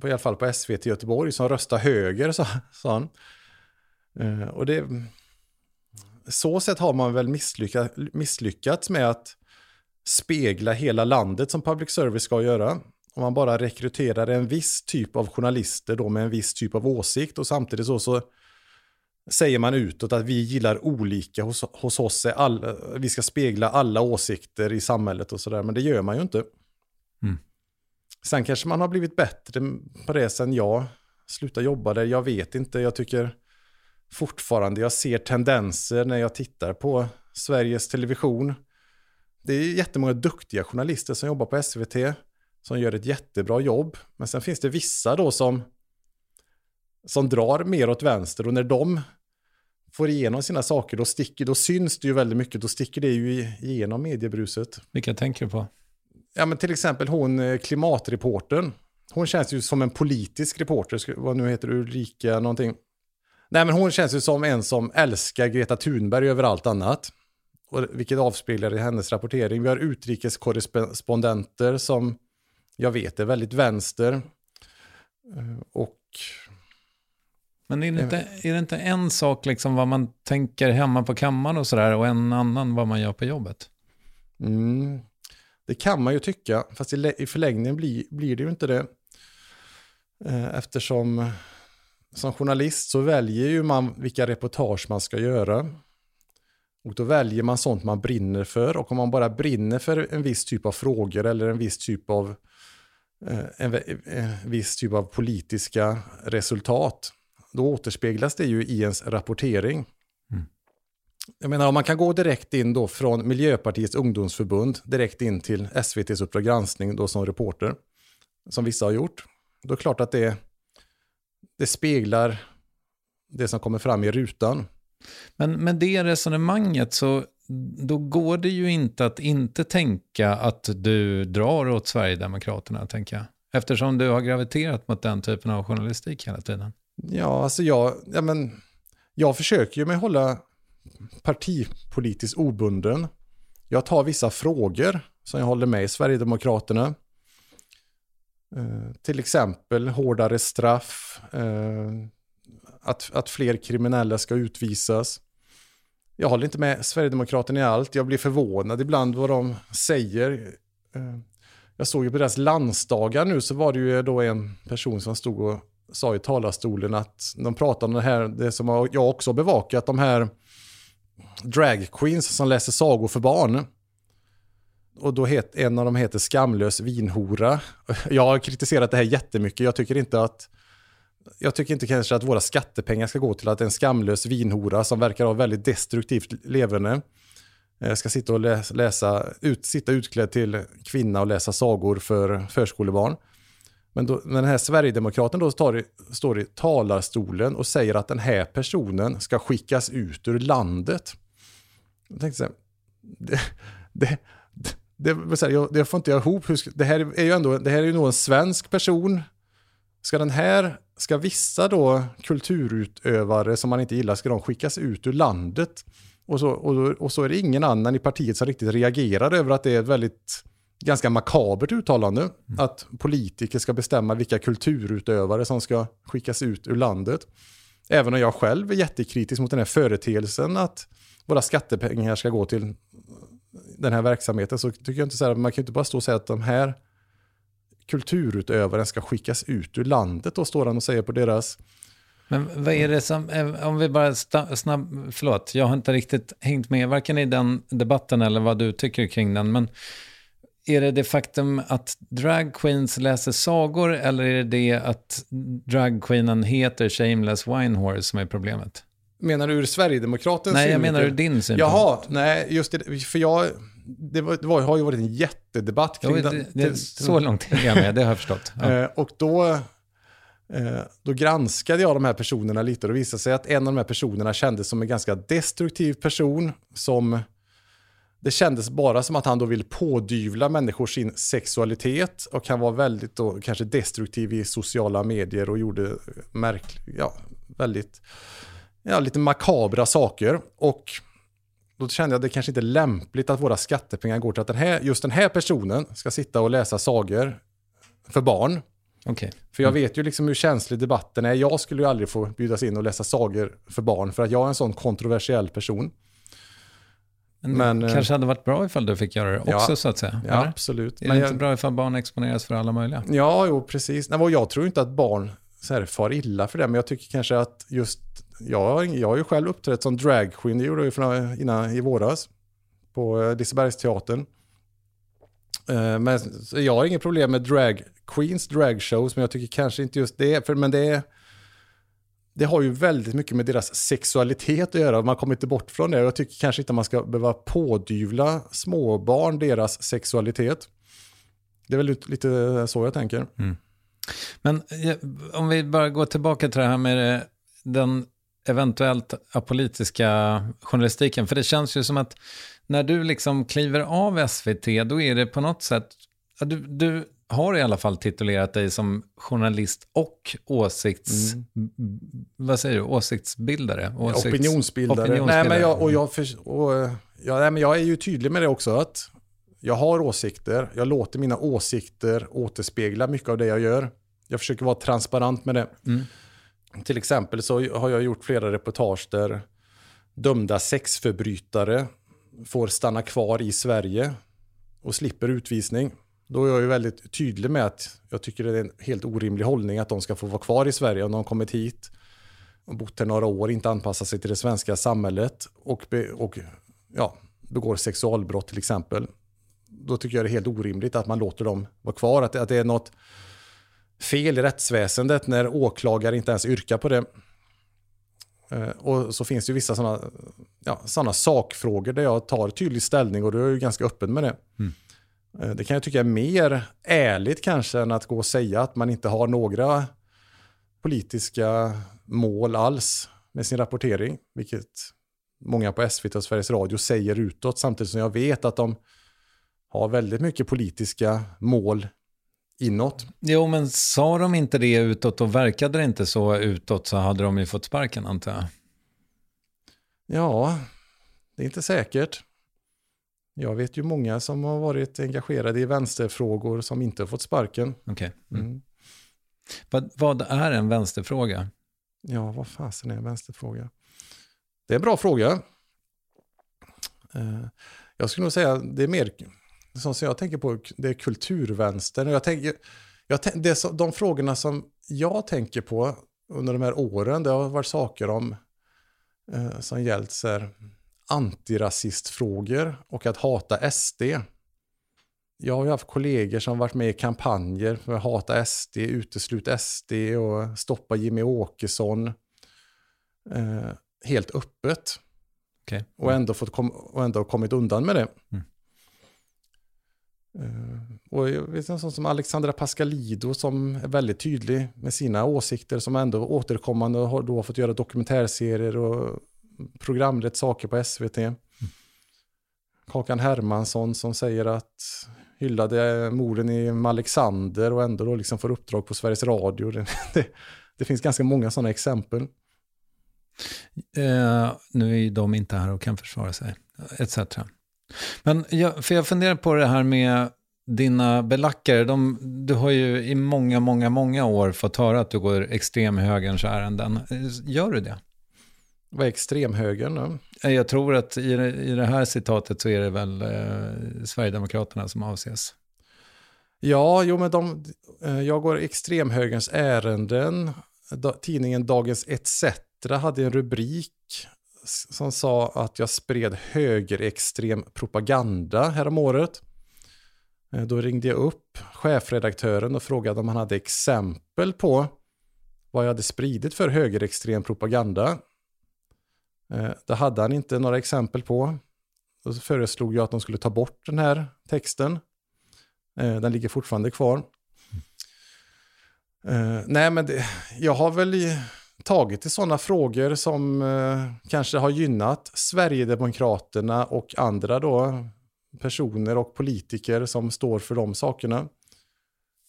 på, i alla fall på SVT Göteborg, som röstar höger, sa, sa han. Eh, och det, så sätt har man väl misslyckat, misslyckats med att spegla hela landet som public service ska göra. Om man bara rekryterar en viss typ av journalister då med en viss typ av åsikt och samtidigt så, så säger man utåt att vi gillar olika hos, hos oss. Är alla, vi ska spegla alla åsikter i samhället och sådär, men det gör man ju inte. Mm. Sen kanske man har blivit bättre på det sen jag slutade jobba där. Jag vet inte, jag tycker fortfarande jag ser tendenser när jag tittar på Sveriges Television. Det är jättemånga duktiga journalister som jobbar på SVT som gör ett jättebra jobb. Men sen finns det vissa då som som drar mer åt vänster och när de får igenom sina saker då, sticker, då syns det ju väldigt mycket, då sticker det ju igenom mediebruset. Vilka tänker du på? Ja men till exempel hon eh, klimatreportern. Hon känns ju som en politisk reporter, vad nu heter Ulrika någonting. Nej men hon känns ju som en som älskar Greta Thunberg över allt annat. Och, vilket avspeglar i hennes rapportering. Vi har utrikeskorrespondenter som jag vet är väldigt vänster. Eh, och men är det, inte, är det inte en sak liksom vad man tänker hemma på kammaren och sådär och en annan vad man gör på jobbet? Mm. Det kan man ju tycka, fast i, i förlängningen blir, blir det ju inte det. Eh, eftersom som journalist så väljer ju man vilka reportage man ska göra. Och då väljer man sånt man brinner för. Och om man bara brinner för en viss typ av frågor eller en viss typ av, eh, en, en viss typ av politiska resultat då återspeglas det ju i ens rapportering. Mm. Jag menar om man kan gå direkt in då från Miljöpartiets ungdomsförbund direkt in till SVTs Uppdrag granskning då som reporter, som vissa har gjort, då är det klart att det, det speglar det som kommer fram i rutan. Men med det resonemanget så då går det ju inte att inte tänka att du drar åt Sverigedemokraterna, tänker jag. Eftersom du har graviterat mot den typen av journalistik hela tiden. Ja, alltså jag, ja, men, jag försöker ju mig hålla partipolitiskt obunden. Jag tar vissa frågor som jag håller med i Sverigedemokraterna. Eh, till exempel hårdare straff, eh, att, att fler kriminella ska utvisas. Jag håller inte med Sverigedemokraterna i allt. Jag blir förvånad ibland vad de säger. Eh, jag såg ju på deras landsdagar nu så var det ju då en person som stod och sa i talarstolen att de pratar om det här, det som jag också har bevakat, de här drag queens som läser sagor för barn. Och då het, en av dem heter Skamlös vinhora. Jag har kritiserat det här jättemycket. Jag tycker inte att jag tycker inte kanske att våra skattepengar ska gå till att en skamlös vinhora som verkar ha väldigt destruktivt leverne eh, ska sitta och läsa, läsa ut, sitta utklädd till kvinna och läsa sagor för förskolebarn. Men, då, den här Sverigedemokraten då tar, står i talarstolen och säger att den här personen ska skickas ut ur landet. Jag tänkte så här, det, det, det, det, så här, jag, det får inte jag ihop. Det här är ju ändå, det här är ju nog en svensk person. Ska den här, ska vissa då kulturutövare som man inte gillar, ska de skickas ut ur landet? Och så, och, och så är det ingen annan i partiet som riktigt reagerar över att det är ett väldigt ganska makabert uttalande. Mm. Att politiker ska bestämma vilka kulturutövare som ska skickas ut ur landet. Även om jag själv är jättekritisk mot den här företeelsen att våra skattepengar ska gå till den här verksamheten så tycker jag inte så här, man kan ju inte bara stå och säga att de här kulturutövaren ska skickas ut ur landet och står han och säger på deras men vad är det som, om vi bara snabb, förlåt, jag har inte riktigt hängt med varken i den debatten eller vad du tycker kring den, men är det det faktum att dragqueens läser sagor eller är det det att dragqueenen heter Shameless Winehorse som är problemet? Menar du ur Sverigedemokratens Nej, jag menar ur din synpunkt. Jaha, nej, just det, för jag, det, var, det var, har ju varit en jättedebatt kring jo, det, den. Det, så långt är jag med, det har jag förstått. Ja. Eh, och då, eh, då granskade jag de här personerna lite och det visade sig att en av de här personerna kändes som en ganska destruktiv person som det kändes bara som att han då vill pådyvla människor sin sexualitet och han var väldigt då kanske destruktiv i sociala medier och gjorde märkligt, ja, väldigt, ja, lite makabra saker. Och då kände jag att det kanske inte är lämpligt att våra skattepengar går till att den här, just den här personen ska sitta och läsa sagor för barn. Okay. För jag vet ju liksom hur känslig debatten är. Jag skulle ju aldrig få bjudas in och läsa sagor för barn för att jag är en sån kontroversiell person. Men, men eh, kanske hade varit bra ifall du fick göra det också ja, så att säga. Ja, absolut. Är det jag, inte bra ifall barn exponeras för alla möjliga? Ja, jo, precis. Nej, jag tror inte att barn så här, far illa för det, men jag tycker kanske att just, jag, jag har ju själv uppträtt som dragqueen, det gjorde jag ju innan, i våras, på eh, Lisebergsteatern. Eh, men jag har inget problem med drag queens dragshows, men jag tycker kanske inte just det, för, men det är det har ju väldigt mycket med deras sexualitet att göra. Man kommer inte bort från det. Jag tycker kanske inte man ska behöva pådyvla småbarn deras sexualitet. Det är väl lite så jag tänker. Mm. Men om vi bara går tillbaka till det här med eh, den eventuellt apolitiska journalistiken. För det känns ju som att när du liksom kliver av SVT, då är det på något sätt... Du, du har i alla fall titulerat dig som journalist och åsikts... Mm. Vad säger du? Åsiktsbildare? Åsikts, opinionsbildare. opinionsbildare. Nej, men jag, och jag, för, och, ja, nej, men jag är ju tydlig med det också. att Jag har åsikter. Jag låter mina åsikter återspegla mycket av det jag gör. Jag försöker vara transparent med det. Mm. Till exempel så har jag gjort flera reportage där dömda sexförbrytare får stanna kvar i Sverige och slipper utvisning. Då är jag ju väldigt tydlig med att jag tycker det är en helt orimlig hållning att de ska få vara kvar i Sverige om de kommit hit och bott här några år, inte anpassat sig till det svenska samhället och, be, och ja, begår sexualbrott till exempel. Då tycker jag det är helt orimligt att man låter dem vara kvar. Att, att det är något fel i rättsväsendet när åklagare inte ens yrkar på det. Eh, och så finns det vissa sådana ja, såna sakfrågor där jag tar tydlig ställning och då är jag ju ganska öppen med det. Mm. Eh, det kan jag tycka är mer ärligt kanske än att gå och säga att man inte har några politiska mål alls med sin rapportering, vilket många på SVT och Sveriges Radio säger utåt, samtidigt som jag vet att de har väldigt mycket politiska mål inåt. Jo, men sa de inte det utåt och verkade det inte så utåt så hade de ju fått sparken antar jag. Ja, det är inte säkert. Jag vet ju många som har varit engagerade i vänsterfrågor som inte har fått sparken. Okay. Mm. Mm. Vad, vad, är en vänsterfråga? Ja, vad fasen är en vänsterfråga? Det är en bra fråga. Uh, jag skulle nog säga det är mer, som jag tänker på, det är kulturvänstern. Jag tänker, jag, det så, de frågorna som jag tänker på under de här åren, det har varit saker om uh, som gällt så här, antirasistfrågor och att hata SD. jag har ju haft kollegor som varit med i kampanjer för att hata SD, uteslut SD och stoppa Jimmy Åkesson. Eh, helt öppet. Okay. Och, ändå fått kom, och ändå kommit undan med det. Mm. Eh, och jag vet en sån som Alexandra Pascalido som är väldigt tydlig med sina åsikter som ändå återkommande har då fått göra dokumentärserier och programlett saker på SVT. Mm. Kakan Hermansson som säger att hyllade morden i Alexander och ändå då liksom får uppdrag på Sveriges Radio. Det, det, det finns ganska många sådana exempel. Eh, nu är ju de inte här och kan försvara sig, etc. Men jag, för jag funderar på det här med dina belackare. De, du har ju i många, många, många år fått höra att du går extremhögerns ärenden. Eh, gör du det? Vad är extremhögern då? Jag tror att i i det här citatet så är det väl eh, Sverigedemokraterna som avses. Ja, jo men de, eh, jag går extremhögerns ärenden. Da, tidningen Dagens ETC hade en rubrik som sa att jag spred högerextrem propaganda häromåret. Eh, då ringde jag upp chefredaktören och frågade om han hade exempel på vad jag hade spridit för högerextrem propaganda. Eh, det hade han inte några exempel på. Då föreslog jag att de skulle ta bort den här texten. Eh, den ligger fortfarande kvar. Eh, nej, men det, jag har väl tagit i sådana frågor som kanske har gynnat Sverigedemokraterna och andra då personer och politiker som står för de sakerna.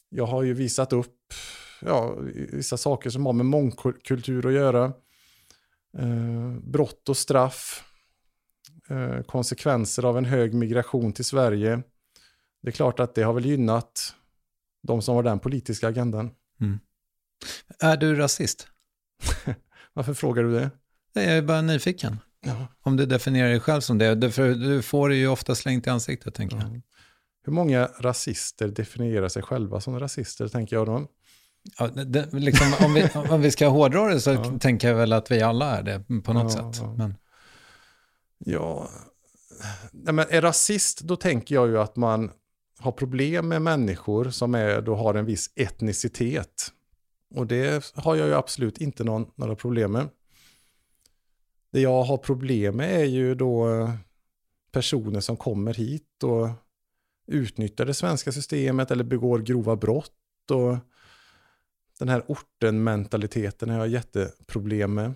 Jag har ju visat upp ja, vissa saker som har med mångkultur att göra. Eh, brott och straff. Eh, konsekvenser av en hög migration till Sverige. Det är klart att det har väl gynnat de som har den politiska agendan. Mm. Är du rasist? Varför frågar du det? Jag är bara nyfiken. Ja. Om du definierar dig själv som det. För du får det ju ofta slängt i ansiktet, tänker jag. Hur många rasister definierar sig själva som rasister, tänker jag då? Ja, det, liksom, om, vi, om vi ska hårdra det så ja. tänker jag väl att vi alla är det på något ja, sätt. Men... Ja, Nej, men är rasist, då tänker jag ju att man har problem med människor som är, då har en viss etnicitet. Och det har jag ju absolut inte någon, några problem med. Det jag har problem med är ju då eh, personer som kommer hit och utnyttjar det svenska systemet eller begår grova brott. Och den här orten-mentaliteten har jag jätteproblem med.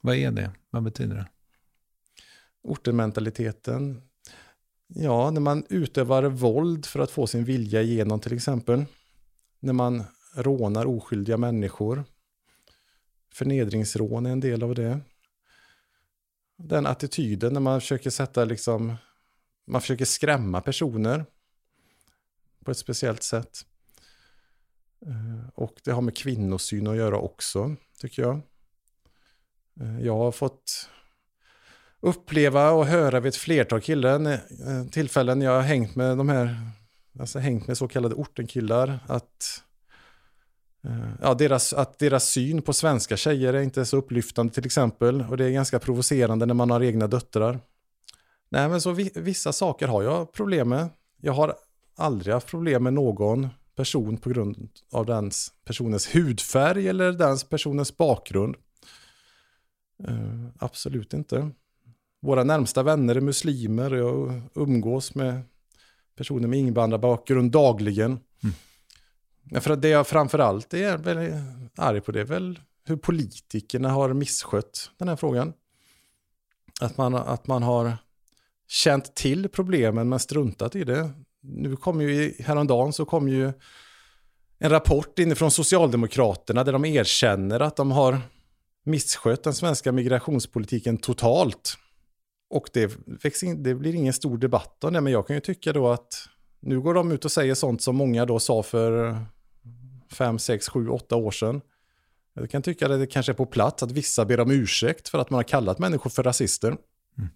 Vad är det? Vad betyder det? Orten-mentaliteten. Ja, när man utövar våld för att få sin vilja igenom till exempel. När man rånar oskyldiga människor. Förnedringsrån är en del av det. Den attityden när man försöker sätta liksom, man försöker skrämma personer på ett speciellt sätt. Eh, och det har med kvinnosyn att göra också, tycker jag. Eh, jag har fått uppleva och höra vid ett flertal killar, eh, tillfällen jag har hängt med de här, alltså hängt med så kallade ortenkillar, att ja, deras, att deras syn på svenska tjejer är inte så upplyftande till exempel. Och det är ganska provocerande när man har egna döttrar. Nej, men så vissa saker har jag problem med. Jag har aldrig haft problem med någon person på grund av den personens hudfärg eller den personens bakgrund. Uh, absolut inte. Våra närmsta vänner är muslimer. Jag umgås med personer med invandrarbakgrund dagligen. Mm. Ja, för det jag framförallt är väl arg på det är väl hur politikerna har misskött den här frågan. Att man, att man har känt till problemen men struntat i det. Nu kom ju häromdagen så kom ju en rapport inifrån Socialdemokraterna där de erkänner att de har misskött den svenska migrationspolitiken totalt. Och det, det blir ingen stor debatt om det, men jag kan ju tycka då att nu går de ut och säger sånt som många då sa för fem, sex, sju, åtta år sedan. Jag kan tycka att det kanske är på plats att vissa ber om ursäkt för att man har kallat människor för rasister. Mm.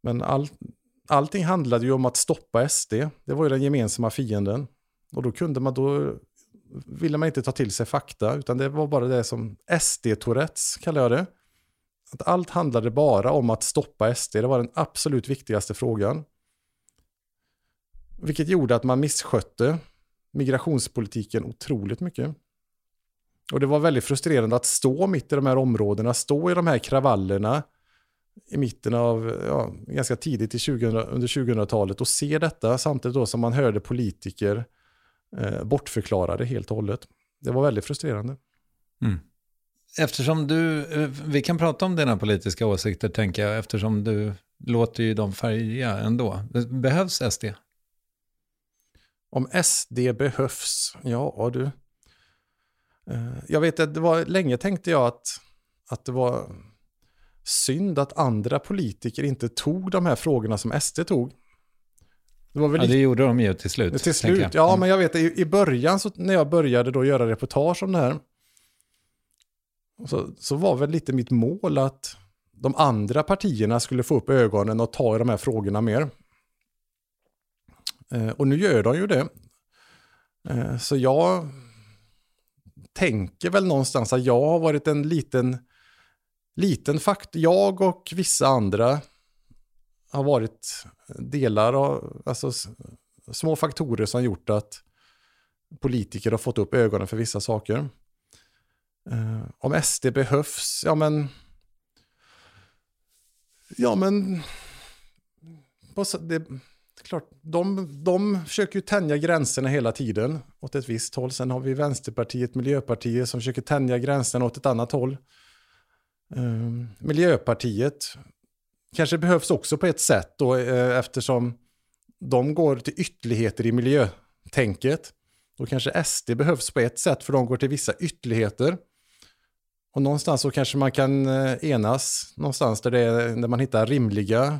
Men all, allting handlade ju om att stoppa SD. Det var ju den gemensamma fienden. Och då kunde man då ville man inte ta till sig fakta, utan det var bara det som SD-tourettes kallar jag det. Att allt handlade bara om att stoppa SD, det var den absolut viktigaste frågan. Vilket gjorde att man misskötte migrationspolitiken otroligt mycket. Och det var väldigt frustrerande att stå mitt i de här områdena, stå i de här kravallerna i mitten av, ja, ganska tidigt i 2000, under 2000-talet och se detta samtidigt då som man hörde politiker eh, bortförklara det helt och hållet. Det var väldigt frustrerande. Mm. Eftersom du, eh, vi kan prata om dina politiska åsikter tänker jag, eftersom du låter ju dem färga ändå. Behövs SD? Om SD behövs? Ja du. Eh, jag vet att det var länge tänkte jag att, att det var synd att andra politiker inte tog de här frågorna som SD tog. Det, var väl ja, det gjorde de ju till slut. Till slut, ja mm. men jag vet i, i början så, när jag började då göra reportage om det här. Så, så var väl lite mitt mål att de andra partierna skulle få upp ögonen och ta i de här frågorna mer. Eh, och nu gör de ju det. Eh, så jag tänker väl någonstans att jag har varit en liten, liten faktor. Jag och vissa andra har varit delar av, alltså små faktorer som gjort att politiker har fått upp ögonen för vissa saker. Eh, om SD behövs, ja men... Ja men... Det, klart, de, de försöker ju tänja gränserna hela tiden åt ett visst håll. Sen har vi Vänsterpartiet, Miljöpartiet som försöker tänja gränserna åt ett annat håll. Ehm, Miljöpartiet kanske behövs också på ett sätt då eh, eftersom de går till ytterligheter i miljötänket. Då kanske SD behövs på ett sätt för de går till vissa ytterligheter. Och någonstans så kanske man kan eh, enas någonstans där, det är, där man hittar rimliga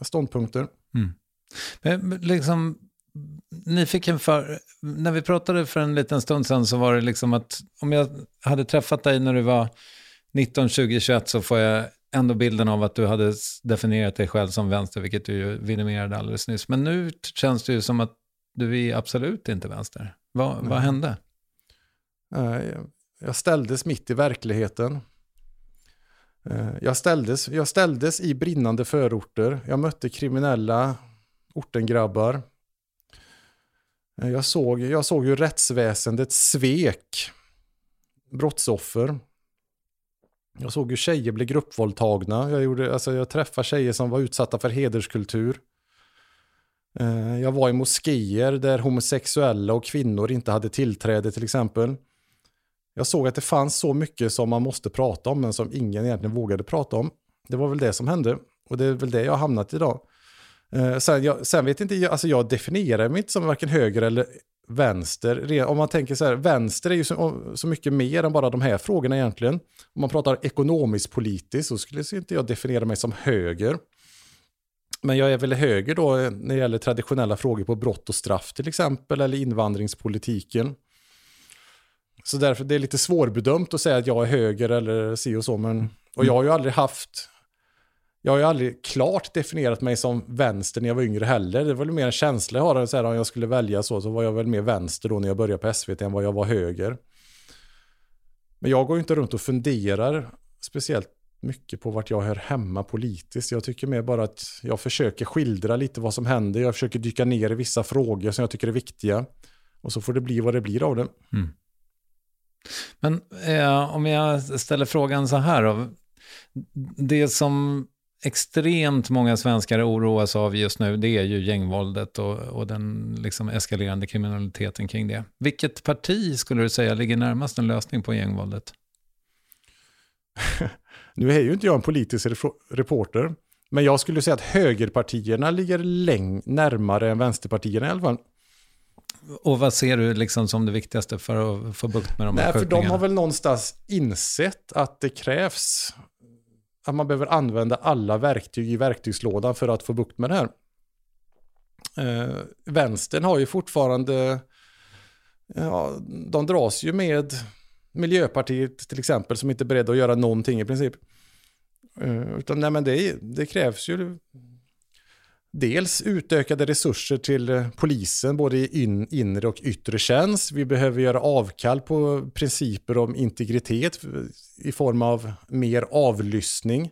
ståndpunkter. Mm. Men liksom, nyfiken för, när vi pratade för en liten stund sedan så var det liksom att om jag hade träffat dig när du var 19, 20, 21 så får jag ändå bilden av att du hade definierat dig själv som vänster, vilket du ju vidimerade alldeles nyss. Men nu känns det ju som att du är absolut inte vänster. Vad, vad hände? Jag ställdes mitt i verkligheten. Eh, jag ställdes, jag ställdes i brinnande förorter. Jag mötte kriminella ortengrabbar. Eh, jag såg, jag såg hur rättsväsendet svek brottsoffer. Jag såg hur tjejer blev gruppvåldtagna. Jag, gjorde, alltså jag träffade tjejer som var utsatta för hederskultur. Eh, jag var i moskéer där homosexuella och kvinnor inte hade tillträde till exempel. Jag såg att det fanns så mycket som man måste prata om men som ingen egentligen vågade prata om. Det var väl det som hände och det är väl det jag har hamnat idag. Eh, sen, jag, sen vet inte, jag, alltså jag definierar mig inte som varken höger eller vänster. Om man tänker så här, vänster är ju så, så, mycket mer än bara de här frågorna egentligen. Om man pratar ekonomiskt politiskt så skulle inte jag definiera mig som höger. Men jag är väl höger då eh, när det gäller traditionella frågor på brott och straff till exempel, eller invandringspolitiken. Så därför det är lite svårbedömt att säga att jag är höger eller si och så. Men, och jag har ju aldrig haft, jag har ju aldrig klart definierat mig som vänster när jag var yngre heller. Det var väl mer en känsla jag har, så här, om jag skulle välja så, så var jag väl mer vänster då när jag började på SVT än vad jag var höger. Men jag går ju inte runt och funderar speciellt mycket på vart jag hör hemma politiskt. Jag tycker mer bara att jag försöker skildra lite vad som händer. Jag försöker dyka ner i vissa frågor som jag tycker är viktiga. Och så får det bli vad det blir av det. Mm. Men eh, om jag ställer frågan så här då. Det som extremt många svenskar oroas av just nu, det är ju gängvåldet och, och den liksom eskalerande kriminaliteten kring det. Vilket parti skulle du säga ligger närmast en lösning på gängvåldet? nu är ju inte jag en politisk reporter, men jag skulle säga att högerpartierna ligger läng närmare än vänsterpartierna i alla fall. Och vad ser du liksom som det viktigaste för att få bukt med de här Nej, för de har väl någonstans insett att det krävs att man behöver använda alla verktyg i verktygslådan för att få bukt med det här. Eh, vänstern har ju fortfarande, ja, de dras ju med Miljöpartiet till exempel som inte är beredda att göra någonting i princip. Eh, utan nej men det, det krävs ju dels utökade resurser till eh, polisen, både i in, inre och yttre tjänst. Vi behöver göra avkall på principer om integritet eh, i form av mer avlyssning,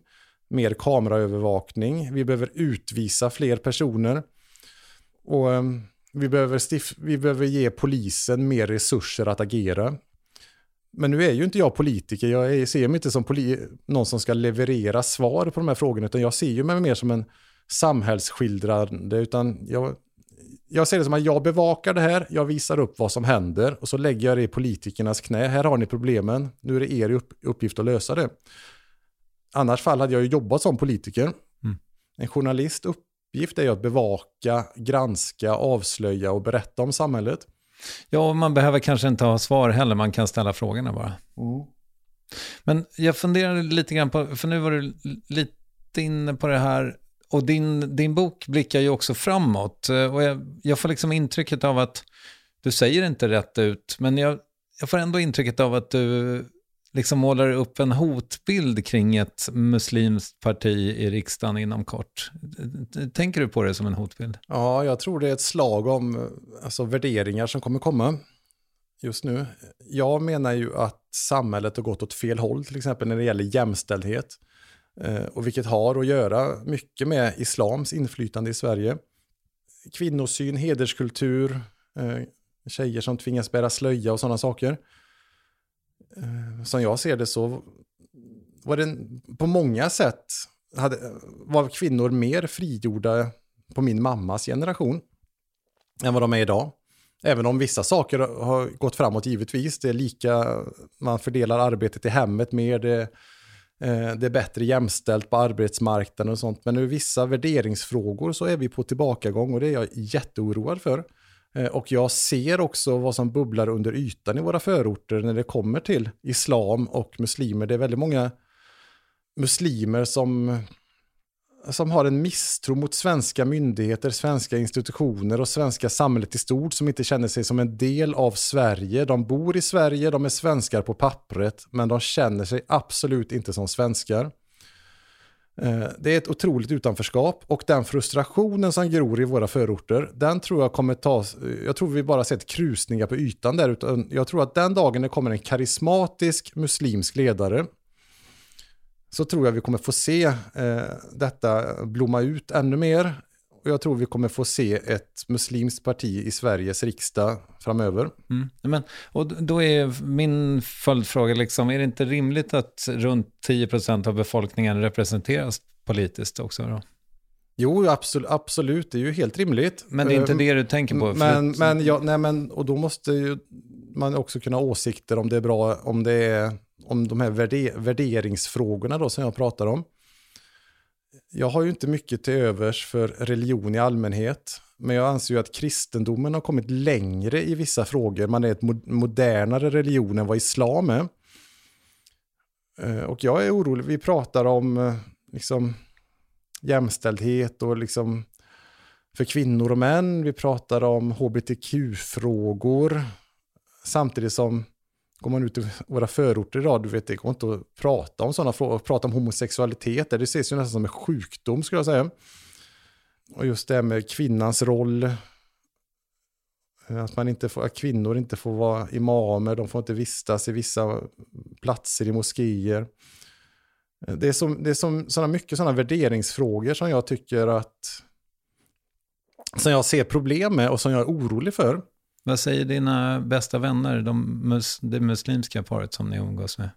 mer kameraövervakning. Vi behöver utvisa fler personer. Och eh, vi behöver, stif- vi behöver ge polisen mer resurser att agera. Men nu är ju inte jag politiker, jag är, ser mig inte som poli- någon som ska leverera svar på de här frågorna, utan jag ser ju mig mer som en samhällsskildrande, utan jag, jag ser det som att jag bevakar det här, jag visar upp vad som händer och så lägger jag det i politikernas knä. Här har ni problemen, nu är det er upp, uppgift att lösa det. Annars fall hade jag ju jobbat som politiker. Mm. En journalist uppgift är ju att bevaka, granska, avslöja och berätta om samhället. Ja, och man behöver kanske inte ha svar heller, man kan ställa frågorna bara. Men jag funderar lite grann på, för nu var du lite inne på det här, och din, din bok blickar ju också framåt. Eh, och jag, jag får liksom intrycket av att, du säger inte rätt ut, men jag, jag får ändå intrycket av att du liksom målar upp en hotbild kring ett muslimskt parti i riksdagen inom kort. Tänker du på det som en hotbild? Ja, jag tror det är ett slag om alltså, värderingar som kommer komma just nu. Jag menar ju att samhället har gått åt fel håll, till exempel när det gäller jämställdhet. Eh, och vilket har att göra mycket med islams inflytande i Sverige. Kvinnosyn, hederskultur, eh, tjejer som tvingas bära slöja och sådana saker. Eh, som jag ser det så var det på många sätt hade, var kvinnor mer frigjorda på min mammas generation än vad de är idag. Även om vissa saker har gått framåt givetvis. Det är lika, man fördelar arbetet i hemmet mer, det, Eh, det är bättre jämställt på arbetsmarknaden och sånt. Men ur vissa värderingsfrågor så är vi på tillbakagång och det är jag jätteoroad för. Eh, och jag ser också vad som bubblar under ytan i våra förorter när det kommer till islam och muslimer. Det är väldigt många muslimer som, som har en misstro mot svenska myndigheter, svenska institutioner och svenska samhället i stort som inte känner sig som en del av Sverige. De bor i Sverige, de är svenskar på pappret, men de känner sig absolut inte som svenskar. Eh, det är ett otroligt utanförskap och den frustrationen som gror i våra förorter, den tror jag kommer ta, jag tror vi bara sett krusningar på ytan där, utan jag tror att den dagen det kommer en karismatisk muslimsk ledare, så tror jag vi kommer få se eh, detta blomma ut ännu mer. Och jag tror vi kommer få se ett muslimskt parti i Sveriges riksdag framöver. Mm. Men, och då är min följdfråga, liksom, är det inte rimligt att runt 10% av befolkningen representeras politiskt också? Då? Jo, absolut, absolut, det är ju helt rimligt. Men det är inte Eh, det du tänker på? Men, men, ja, nej, men, och då måste ju man också kunna ha åsikter om det är bra, om det är, om de här värde, värderingsfrågorna då som jag pratar om. Jag har ju inte mycket till övers för religion i allmänhet, men jag anser ju att kristendomen har kommit längre i vissa frågor. Man är ett modernare religion än vad islam är. Eh, och jag är orolig, vi pratar om eh, liksom jämställdhet och liksom för kvinnor och män. Vi pratar om hbtq-frågor. Samtidigt som går man ut i våra förorter idag, du vet, det går inte att prata om sådana frågor. Prata om homosexualitet, det ses ju nästan som en sjukdom skulle jag säga. Och just det här med kvinnans roll. Att, man inte får, att kvinnor inte får vara imamer, de får inte vistas i vissa platser i moskéer. Det är, som, det är som, såna, mycket sådana värderingsfrågor som jag tycker att som jag ser problem med och som jag är orolig för. Vad säger dina bästa vänner, de mus, det muslimska paret som ni umgås med?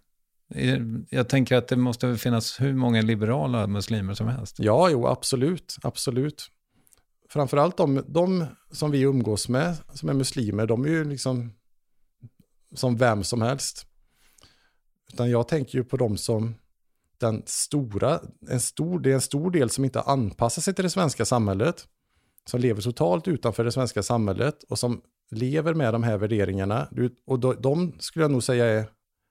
Jag tänker att det måste väl finnas hur många liberala muslimer som helst. Ja, jo, absolut, absolut. Framförallt de, de som vi umgås med, som är muslimer, de är ju liksom som vem som helst. Utan jag tänker ju på dem som den stora, en stor, det är en stor del som inte anpassar sig till det svenska samhället. Som lever totalt utanför det svenska samhället och som lever med de här värderingarna. Och de, de skulle jag nog säga är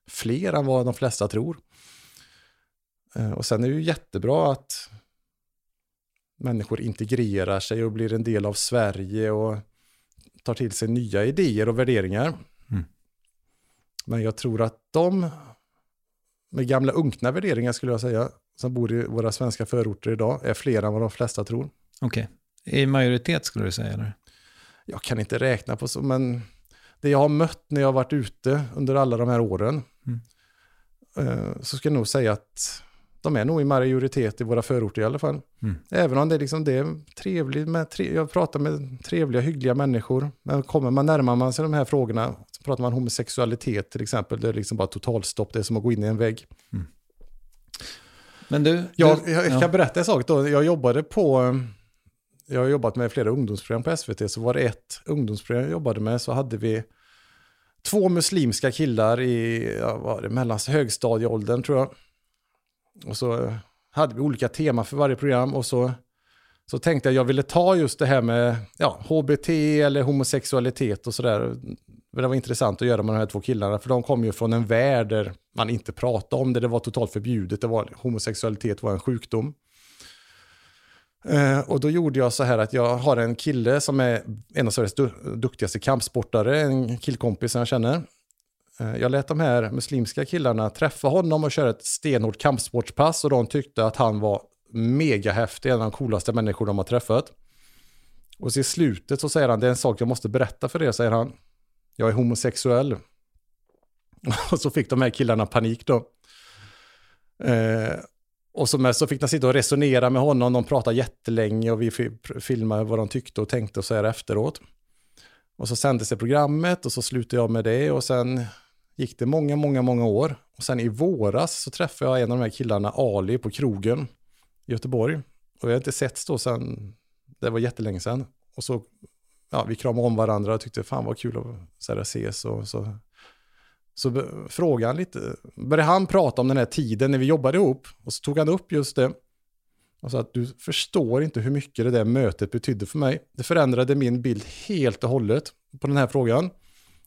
fler än vad de flesta tror. Eh, Och sen är det ju jättebra att människor integrerar sig och blir en del av Sverige och tar till sig nya idéer och värderingar. Mm. Men jag tror att de med gamla unkna värderingar skulle jag säga, som bor i våra svenska förorter idag, är fler än vad de flesta tror. Okej. I majoritet skulle du säga? Eller? Jag kan inte räkna på så, men det jag har mött när jag har varit ute under alla de här åren, Mm. eh, så ska jag nog säga att de är nog i majoritet i våra förorter i alla fall. Mm. Även om det, är liksom, det är trevligt med, tre, jag pratar med trevliga, hyggliga människor. Men kommer man närmar man sig de här frågorna, så pratar man homosexualitet till exempel, det är liksom bara totalstopp, det är som att gå in i en vägg. Men du... Jag, du, jag kan ja. berätta en sak då. Jag jobbade på, jag har jobbat med flera ungdomsprogram på SVT, så var det ett ungdomsprogram jag jobbade med så hade vi två muslimska killar i, var det, mellan högstadieåldern tror jag. Och så eh, hade vi olika teman för varje program och så, så tänkte jag jag ville ta just det här med ja, HBT eller homosexualitet och sådär. Det var intressant att göra med de här två killarna, för de kom ju från en värld där man inte pratade om det, det var totalt förbjudet, det var, homosexualitet var en sjukdom. Eh, och då gjorde jag så här att jag har en kille som är en av Sveriges du duktigaste kampsportare, en killkompis som jag känner. Eh, jag lät de här muslimska killarna träffa honom och köra ett stenhårt kampsportspass och de tyckte att han var megahäftig, en av de coolaste människor de har träffat. Och så i slutet så säger han, det är en sak jag måste berätta för er, säger han. Jag är homosexuell. Och så fick de här killarna panik då. Eh, och så, med, så fick de sitta och resonera med honom, de pratade jättelänge och vi filmade vad de tyckte och tänkte och så här efteråt. Och så sändes det programmet och så slutade jag med det och sen gick det många, många, många år. Och sen i våras så träffade jag en av de här killarna, Ali, på krogen i Göteborg. Och vi har inte setts då sen, det var jättelänge sen. Och så, ja, vi kramade om varandra och tyckte fan vad kul att så här, ses och så så frågade han lite, började han prata om den här tiden när vi jobbade ihop och så tog han upp just det. Och sa att du förstår inte hur mycket det där mötet betydde för mig. Det förändrade min bild helt och hållet på den här frågan.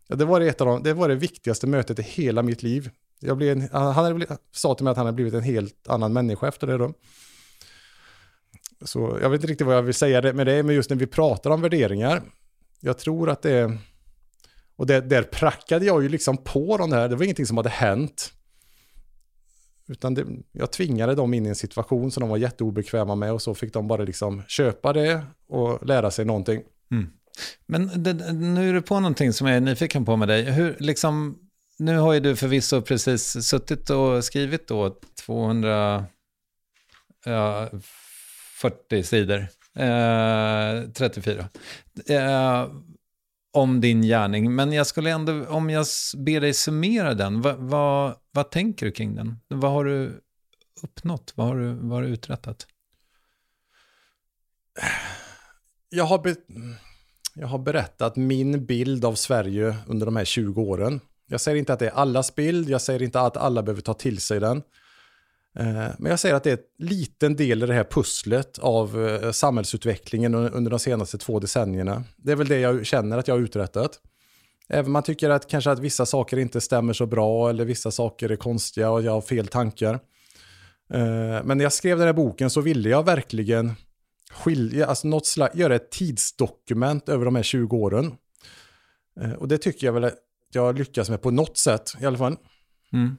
Ja, det, var det, ett av de, det var det viktigaste mötet i hela mitt liv. Jag blev en, han hade, sa till mig att han hade blivit en helt annan människa efter det då. Så jag vet inte riktigt vad jag vill säga med det, men just när vi pratar om värderingar. Jag tror att det är och där, där prackade jag ju liksom på de där, det var ingenting som hade hänt. Utan det, jag tvingade dem in i en situation som de var jätteobekväma med och så fick de bara liksom köpa det och lära sig någonting. Mm. Men det, nu är du på någonting som jag är nyfiken på med dig. Hur, liksom, nu har ju du förvisso precis suttit och skrivit då 240 sidor, eh, 34, eh, om din gärning. Men jag skulle ändå, om jag ber dig summera den, vad, vad, vad tänker du kring den? Vad har du uppnått? Vad har du, vad har du uträttat? Jag har, be, jag har berättat min bild av Sverige under de här 20 åren. Jag säger inte att det är allas bild, jag säger inte att alla behöver ta till sig den. Eh, men jag säger att det är en liten del i det här pusslet av eh, samhällsutvecklingen under de senaste två decennierna. Det är väl det jag känner att jag har uträttat. Även om man tycker att kanske att vissa saker inte stämmer så bra eller vissa saker är konstiga och jag har fel tankar. Eh, men när jag skrev den här boken så ville jag verkligen skilja, alltså något slags, göra ett tidsdokument över de här 20 åren. Och det tycker jag väl att jag lyckas med på något sätt i alla fall. Mm.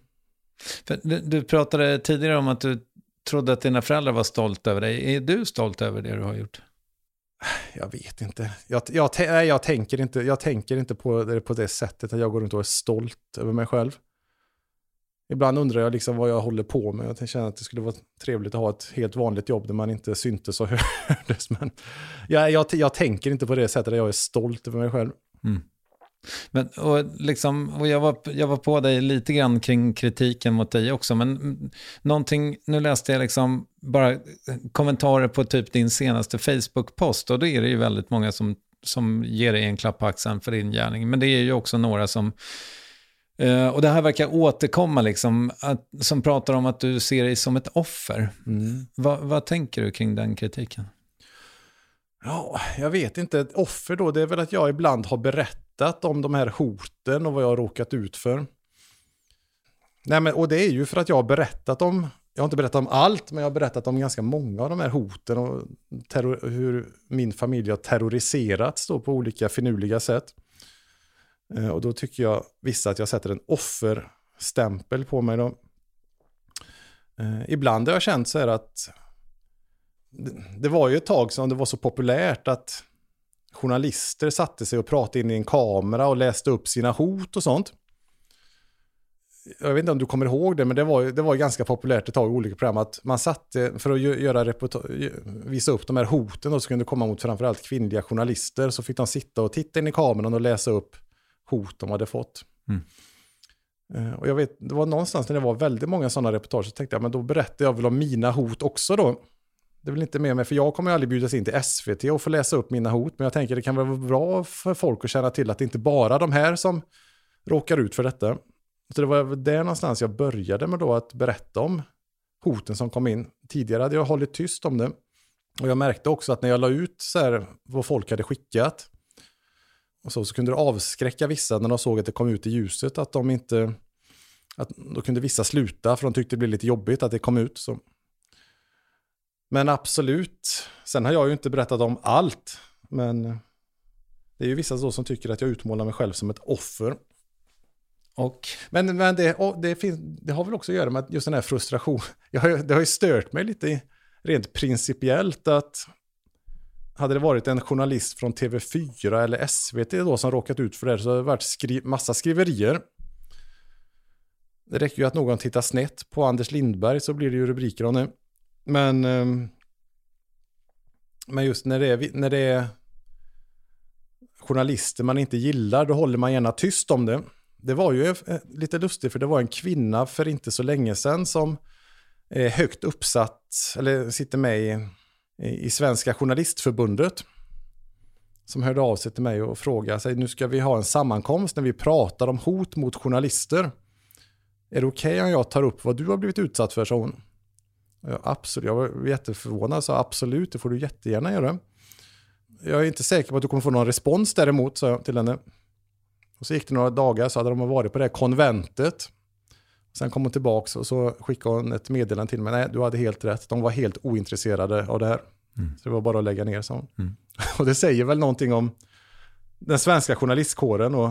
Du, du pratade tidigare om att du trodde att dina föräldrar var stolta över dig. Är du stolt över det du har gjort? Jag vet inte. Jag, jag, nej, jag, tänker inte. jag tänker inte på det på det sättet att jag går runt och är stolt över mig själv. Ibland undrar jag liksom vad jag håller på med. Jag känner att det skulle vara trevligt att ha ett helt vanligt jobb där man inte syntes och hördes. Men jag, jag, jag tänker inte på det sättet att jag är stolt över mig själv. Men, och liksom, och jag, var, jag var på dig lite grann kring kritiken mot dig också, men mm, någonting, nu läste jag liksom bara kommentarer på typ din senaste Facebook-post och då är det ju väldigt många som, som ger dig en klapp på axeln för din gärning, men det är ju också några som eh, och det här verkar återkomma, liksom, att, som pratar om att du ser dig som ett offer. Va, vad tänker du kring den kritiken? Ja, jag vet inte. Ett offer då, det är väl att jag ibland har berättat om de här hoten och vad jag har råkat ut för. Nej, men, och det är ju för att jag har berättat om, jag har inte berättat om allt, men jag har berättat om ganska många av de här hoten och terror, hur min familj har terroriserats då på olika finurliga sätt. Eh, och då tycker jag vissa att jag sätter en offerstämpel på mig då. Eh, ibland har jag känt så här att det- var ju ett tag som det var så populärt att journalister satte sig och pratade in i en kamera och läste upp sina hot och sånt. jag vet inte om du kommer ihåg det, men det var, det var ganska populärt ett tag i olika program att man satte, för att gö- göra visa upp de här hoten då, som kunde komma mot framförallt kvinnliga journalister, så fick de sitta och titta in i kameran och läsa upp hot de hade fått. Eh, Och jag vet, det var någonstans när det var väldigt många sådana reportage, så tänkte jag, men då berättar jag väl om mina hot också då. Det är väl inte med mig, för jag kommer ju aldrig bjudas in till SVT och få läsa upp mina hot, men jag tänker det kan väl vara bra för folk att känna till att det inte bara är de här som råkar ut för detta. Så det var väl där någonstans jag började med då att berätta om hoten som kom in. Tidigare hade jag hållit tyst om det. Och jag märkte också att när jag la ut så här vad folk hade skickat, och så, så kunde det avskräcka vissa när de såg att det kom ut i ljuset, att de inte... Att då kunde vissa sluta, för de tyckte det blev lite jobbigt att det kom ut. Så. Men absolut, sen har jag ju inte berättat om allt, men det är ju vissa då som tycker att jag utmålar mig själv som ett offer. Och Men, men det, och det, finns, det har väl också att göra med just den här frustrationen. Det har ju stört mig lite rent principiellt att hade det varit en journalist från TV4 eller SVT då som råkat ut för det här så hade det varit skri, massa skriverier. Det räcker ju att någon tittar snett på Anders Lindberg så blir det ju rubriker om det. Men, ehm, men just när det, är, när det är journalister man inte gillar, då håller man gärna tyst om det. Det var ju eh, lite lustigt för det var en kvinna för inte så länge sedan som är högt uppsatt, eller sitter med i, i Svenska Journalistförbundet. Som hörde av sig till mig och frågade sig, nu ska vi ha en sammankomst när vi pratar om hot mot journalister. Är det okej om jag tar upp vad du har blivit utsatt för, sa hon. Och Jag, absolut, jag var jätteförvånad, sa absolut, det får du jättegärna göra. Jag är inte säker på att du kommer få någon respons däremot, sa jag till henne. Och så gick det några dagar så hade de varit på det här konventet. Sen kom hon tillbaka och så skickade hon ett meddelande till mig. Nej, du hade helt rätt. De var helt ointresserade av det här. Så det var bara att lägga ner, sa hon. Och det säger väl någonting om den svenska journalistkåren och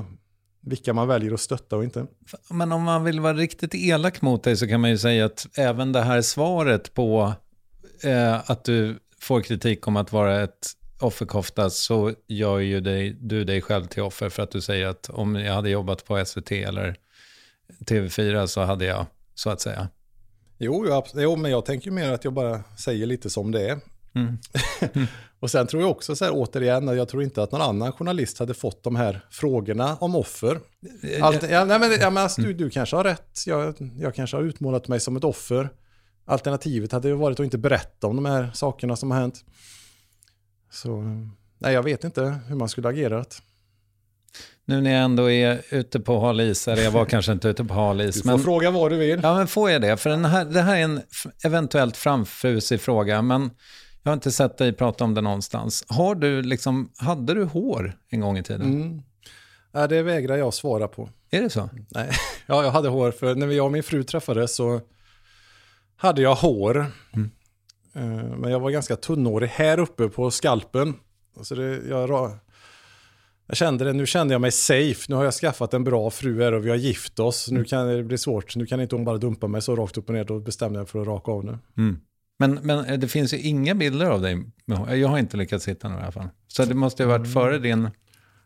vilka man väljer att stötta och inte. Men om man vill vara riktigt elak mot dig så kan man ju säga att även det här svaret på eh, att du får kritik om att vara ett offerkofta så gör ju dig, du dig själv till offer för att du säger att om jag hade jobbat på SVT eller TV4 så hade jag, så att säga. Jo, jag, jo, men jag tänker mer att jag bara säger lite som det är. Mm. och sen tror jag också så här återigen, jag tror inte att någon annan journalist hade fått de här frågorna om offer. Allt, ja, nej, men, ja, men alltså, du, du kanske har rätt, jag, jag kanske har utmålat mig som ett offer. Alternativet hade ju varit att inte berätta om de här sakerna som har hänt. Så, nej, jag vet inte hur man skulle agerat. Nu när jag ändå är ute på hal is, eller jag var kanske inte ute på hal Du is, får men fråga vad du vill. Ja, men får jag det? För den här, det här är en eventuellt framfusig fråga, men jag har inte sett dig prata om det någonstans. Har du liksom, hade du hår en gång i tiden? Mm. Nej, det vägrar jag svara på. Är det så? Nej, ja, jag hade hår för när jag och min fru träffades så hade jag hår. Eh, Men jag var ganska tunnhårig här uppe på skalpen. Så det, jag, jag kände det, nu kände jag mig safe. Nu har jag skaffat en bra fru här och vi har gift oss. Nu kan det bli svårt. Nu kan inte hon bara dumpa mig så rakt upp och ner. Då bestämde jag för att raka av nu. Men, men det finns ju inga bilder av dig. Jag har inte lyckats hitta några i alla fall. Så det måste ha varit före din...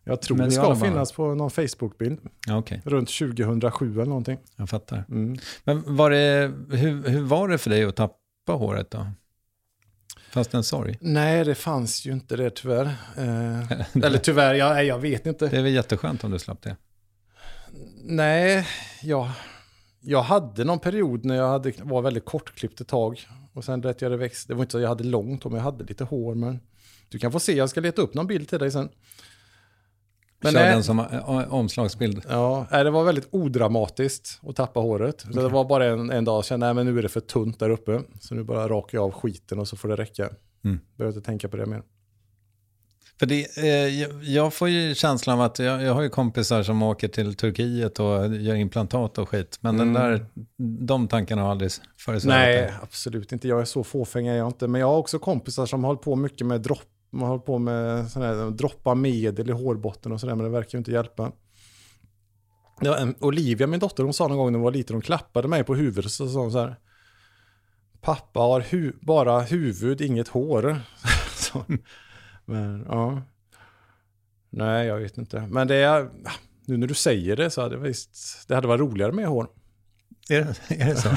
Jag tror det det ska finnas på någon Facebook-bild. Ja, okej, Runt 2007 eller någonting. jag fattar. Mm. Men var det, hur, hur var det för dig att tappa håret då? Fast en sorg. Nej, det fanns ju inte det tyvärr. Eh, eller tyvärr, jag, jag vet inte. Det är väl jätteskönt om du slapp det. Nej, jag, jag hade någon period när jag hade, var väldigt kortklippt ett tag. Och sen rätt jag det växt. Det var inte så att jag hade långt hår, men jag hade lite hår. Men du kan få se, jag ska leta upp någon bild till dig sen. Men Kör nej, den som eh, omslagsbild. ja, nej, det var väldigt odramatiskt att tappa håret. Så det var bara en, en dag, jag kände nej, men nu är det för tunt där uppe. Så nu bara rakar jag av skiten och så får det räcka. Mm. Behöver inte tänka på det mer. För det, eh, jag, får ju känslan av att jag, jag har ju kompisar som åker till Turkiet och gör implantat och skit. Men den där, de tankarna har aldrig föresvävat Nej, absolut inte. Jag är så fåfäng är jag inte. Men jag har också kompisar som hållit på mycket med dropp. Man hållit på med sån här, droppa medel i hårbotten och sådär, men det verkar ju inte hjälpa. Ja, Olivia, min dotter, hon sa någon gång när hon var liten, hon klappade mig på huvudet så sa hon så här. Pappa har hu- bara huvud, inget hår. men ja. Nej, jag vet inte. Men det är, nu när du säger det så hade det visst, det hade varit roligare med hår. Är det, är det så?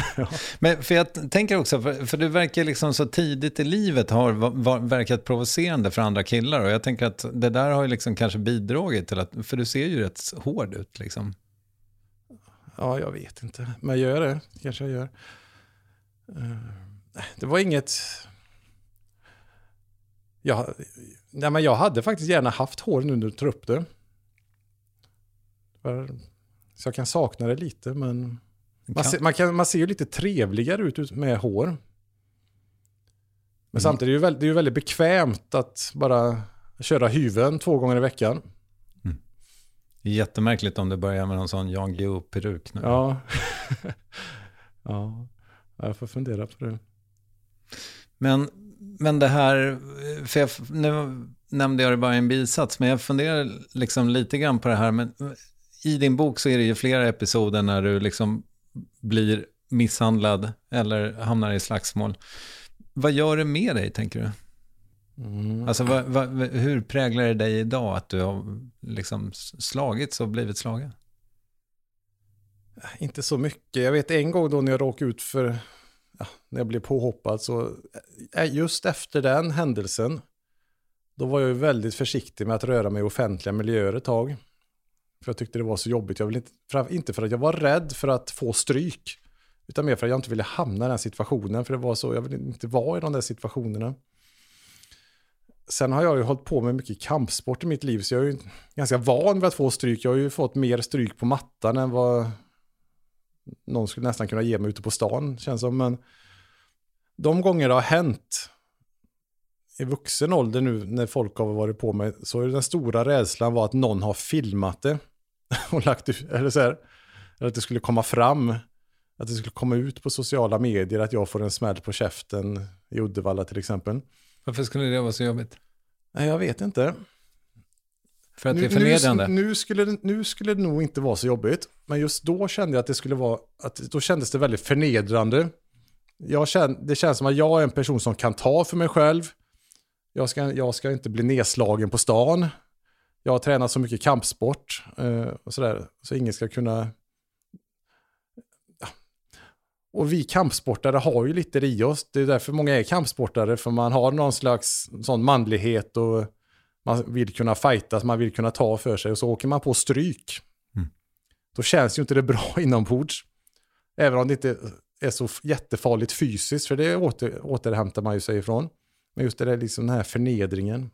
Men för jag tänker också, för, för du verkar liksom så tidigt i livet va- verkat provocerande för andra killar. Och jag tänker att det där har ju liksom kanske bidragit till att, för du ser ju rätt hård ut liksom. Ja, jag vet inte. Men jag gör det. Kanske jag gör. Eh, Det var inget... Jag, nej, men jag hade faktiskt gärna haft hår nu när du tar upp det. Så jag kan sakna det lite, men... Man, Kan- ser, man, kan, man ser ju lite trevligare ut med hår. Men samtidigt är det ju väldigt, det är ju väldigt bekvämt att bara köra hyven två gånger i veckan. Är jättemärkligt om du börjar med någon sån Jan Guillou-peruk nu. Ja. ja, jag får fundera på det. Men, men det här, för jag, nu nämnde jag det bara i en bisats, men jag funderar liksom lite grann på det här. Men I din bok så är det ju flera episoder när du liksom blir misshandlad eller hamnar i slagsmål. Vad gör det med dig, tänker du? Mm. Alltså, vad, vad, hur präglar det dig idag att du har liksom slagits och blivit slagen? Inte så mycket. Jag vet en gång då när jag råkade ut för, när jag blev påhoppad, så eh, just efter den händelsen, då var jag ju väldigt försiktig med att röra mig i offentliga miljöer ett tag. För jag tyckte det var så jobbigt. Jag ville inte, inte för att jag var rädd för att få stryk, utan mer för att jag inte ville hamna i den situationen. För det var så, jag ville inte vara i de där situationerna. Sen har jag ju hållit på med mycket kampsport i mitt liv, så jag är ju ganska van vid att få stryk. Jag har ju fått mer stryk på mattan än vad någon skulle nästan kunna ge mig ute på stan, känns som. Men de gånger det har hänt i vuxen ålder nu när folk har varit på mig så är den stora rädslan var att någon har filmat det och lagt ut, eller så här, eller att det skulle komma fram, att det skulle komma ut på sociala medier att jag får en smäll på käften i Uddevalla till exempel. Varför skulle det vara så jobbigt? Nej, jag vet inte. För att det är Nu, förnedrande? nu, nu, skulle det, nu skulle det nog inte vara så jobbigt. Men just då kände jag att det skulle vara, att då kändes det väldigt förnedrande. Jag kände, det känns som att jag är en person som kan ta för mig själv. Jag ska, jag ska inte bli nedslagen på stan. Jag har tränat så mycket kampsport eh, och sådär. Så ingen ska kunna... Ja. Och vi kampsportare har ju lite i oss. Det är därför många är kampsportare. För man har någon slags sån manlighet och man vill kunna fightas, man vill kunna ta för sig och så åker man på stryk. Mm. Då känns ju inte det bra inombords. Även om det inte är så jättefarligt fysiskt, för det åter, återhämtar man ju sig ifrån. Men just det där liksom den här förnedringen.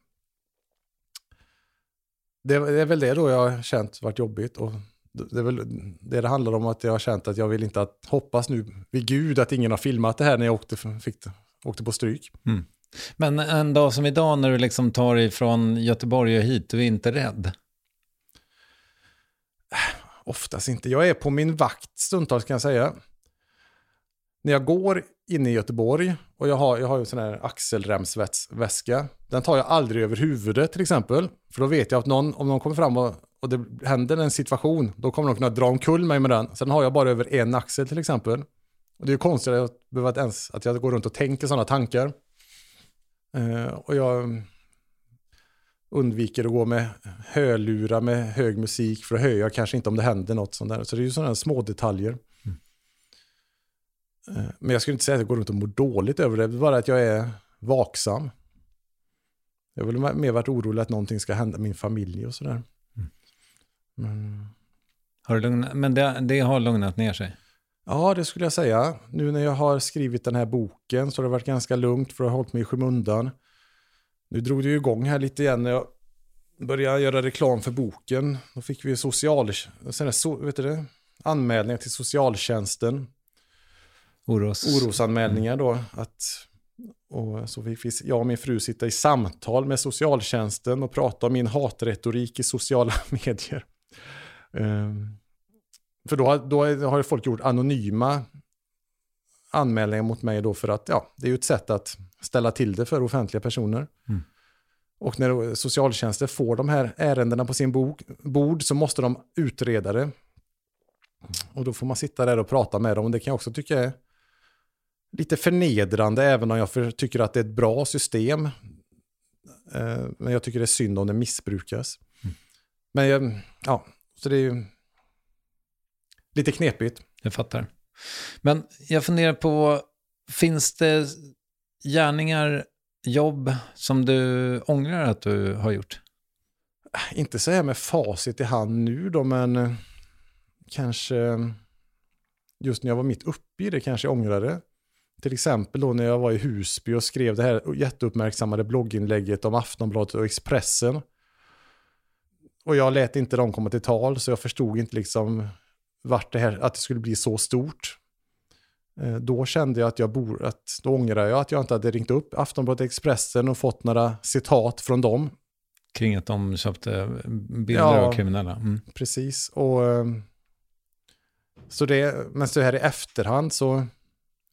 Det, är väl det då jag har känt varit jobbigt. Och det är väl det det handlar om att jag har känt att jag vill inte att, hoppas nu vid gud att ingen har filmat det här när jag åkte, fick, åkte på stryk. Men en dag som idag när du liksom tar dig från Göteborg och hit, du är inte rädd? Oftast inte. Jag är på min vakt stundtals kan jag säga. När jag går inne i Göteborg och jag har, jag har ju en sån här axelremsväska. Den tar jag aldrig över huvudet till exempel. För då vet jag att någon, om någon kommer fram och, och det händer en situation, då kommer de kunna dra omkull mig med den. Sen har jag bara över en axel till exempel. Och det är ju konstigt att, jag behöver ens, att jag går runt och tänker sådana tankar. Eh, och jag undviker att gå med hörlurar med hög musik för hör jag kanske inte om det händer något sånt där. Så det är ju sådana små detaljer. Eh, Men jag skulle inte säga att jag går runt och mår dåligt över det, det bara att jag är vaksam. Jag har väl mer varit orolig att någonting ska hända min familj och sådär. Men, Har du lugnat, men det, det har lugnat ner sig? Ja, det skulle jag säga. Nu när jag har skrivit den här boken så har det varit ganska lugnt för att ha hållit mig i skymundan. Nu drog det ju igång här lite igen när jag började göra reklam för boken. Då fick vi social, so, vet du det? anmälningar till socialtjänsten. Oros. orosanmälningar då. Att, och så fick vi, jag och min fru sitta i samtal med socialtjänsten och prata om min hatretorik i sociala medier. Ehm, för då, då har folk gjort anonyma anmälningar mot mig då för att ja, det är ju ett sätt att ställa till det för offentliga personer. Mm. Och när socialtjänsten får de här ärendena på sin bok, bord så måste de utreda det. Och då får man sitta där och prata med dem. Och det kan jag också tycka är lite förnedrande, även om jag för, tycker att det är ett bra system. Eh, men jag tycker det är synd om det missbrukas. Men jag, ja, så det är ju lite knepigt. Jag fattar. Men jag funderar på, finns det gärningar, jobb som du ångrar att du har gjort? Inte så här med facit i hand nu då, men eh, kanske just när jag var mitt uppe i det kanske jag ångrade. Till exempel då när jag var i Husby och skrev det här jätteuppmärksammade blogginlägget om Aftonbladet och Expressen. Och jag lät inte dem komma till tal, så jag förstod inte liksom vart det här, att det skulle bli så stort. Eh, då kände jag att jag bor, att då ångrar jag att jag inte hade ringt upp Aftonbladet Expressen och fått några citat från dem. Kring att de köpte bilder Ja. av kriminella? Mm. Precis. Och, eh, så det, men så här i efterhand så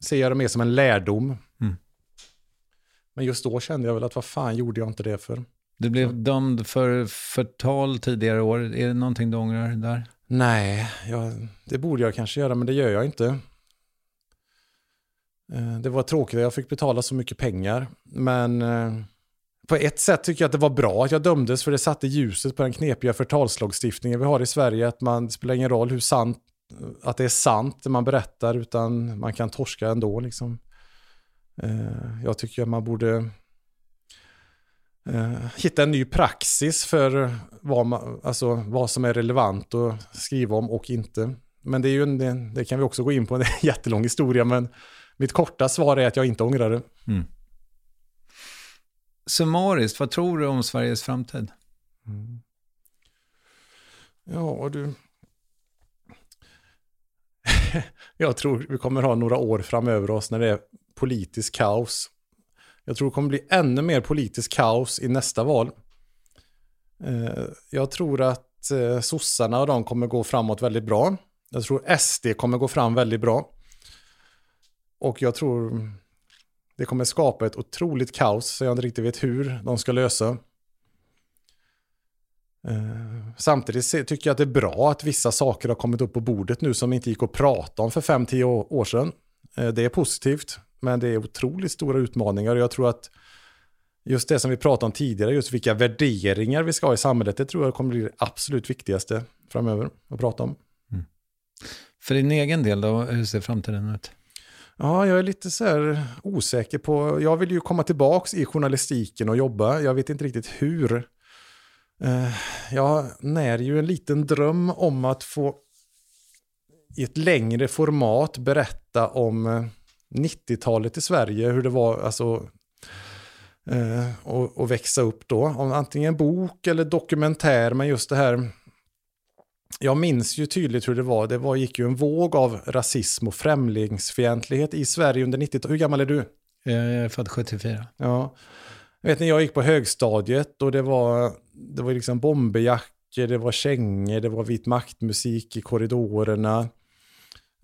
ser jag det mer som en lärdom. Mm. Men just då kände jag väl att vad fan gjorde jag inte det för? Du blev dömd för förtal tidigare år. Är det någonting du ångrar där? Nej, jag, det borde jag kanske göra, men det gör jag inte. Eh, det var tråkigt att jag fick betala så mycket pengar, men eh, på ett sätt tycker jag att det var bra att jag dömdes, för det satte ljuset på den knepiga förtalslagstiftningen vi har i Sverige, att man det spelar ingen roll hur sant, att det är sant det man berättar, utan man kan torska ändå. Liksom. Eh, jag tycker att man borde hitta en ny praxis för vad, man, alltså, vad som är relevant att skriva om och inte. Men det, är ju en, det, kan vi också gå in på, det är en jättelång historia, men mitt korta svar är att jag inte ångrar det. Summariskt, vad tror du om Sveriges framtid? Ja, du. jag tror vi kommer ha några år framöver oss när det är politisk kaos. Jag tror det kommer bli ännu mer politisk kaos i nästa val. Eh, jag tror att eh, sossarna och de kommer gå framåt väldigt bra. Jag tror SD kommer gå fram väldigt bra. Och jag tror det kommer skapa ett otroligt kaos så jag inte riktigt vet hur de ska lösa. Eh, samtidigt tycker jag att det är bra att vissa saker har kommit upp på bordet nu som inte gick att prata om för 5-10 år sedan. Eh, Det är positivt, men det är otroligt stora utmaningar och jag tror att just det som vi pratade om tidigare, just vilka värderingar vi ska ha i samhället, det tror jag kommer bli det absolut viktigaste framöver att prata om. För din egen del då, hur ser framtiden ut? Ja, jag är lite så här osäker på, jag vill ju komma tillbaks i journalistiken och jobba, jag vet inte riktigt hur. Eh, Jag när ju en liten dröm om att få i ett längre format berätta om eh, 90-talet i Sverige, hur det var, alltså eh, och, och växa upp då. Om antingen bok eller dokumentär, men just det här jag minns ju tydligt hur det var. Det var, gick ju en våg av rasism och främlingsfientlighet i Sverige under 90-talet. Hur gammal är du? Jag är född 74. Ja. Jag vet när jag gick på högstadiet och det var, det var liksom bomberjackor, det var kängor, det var vit maktmusik i korridorerna.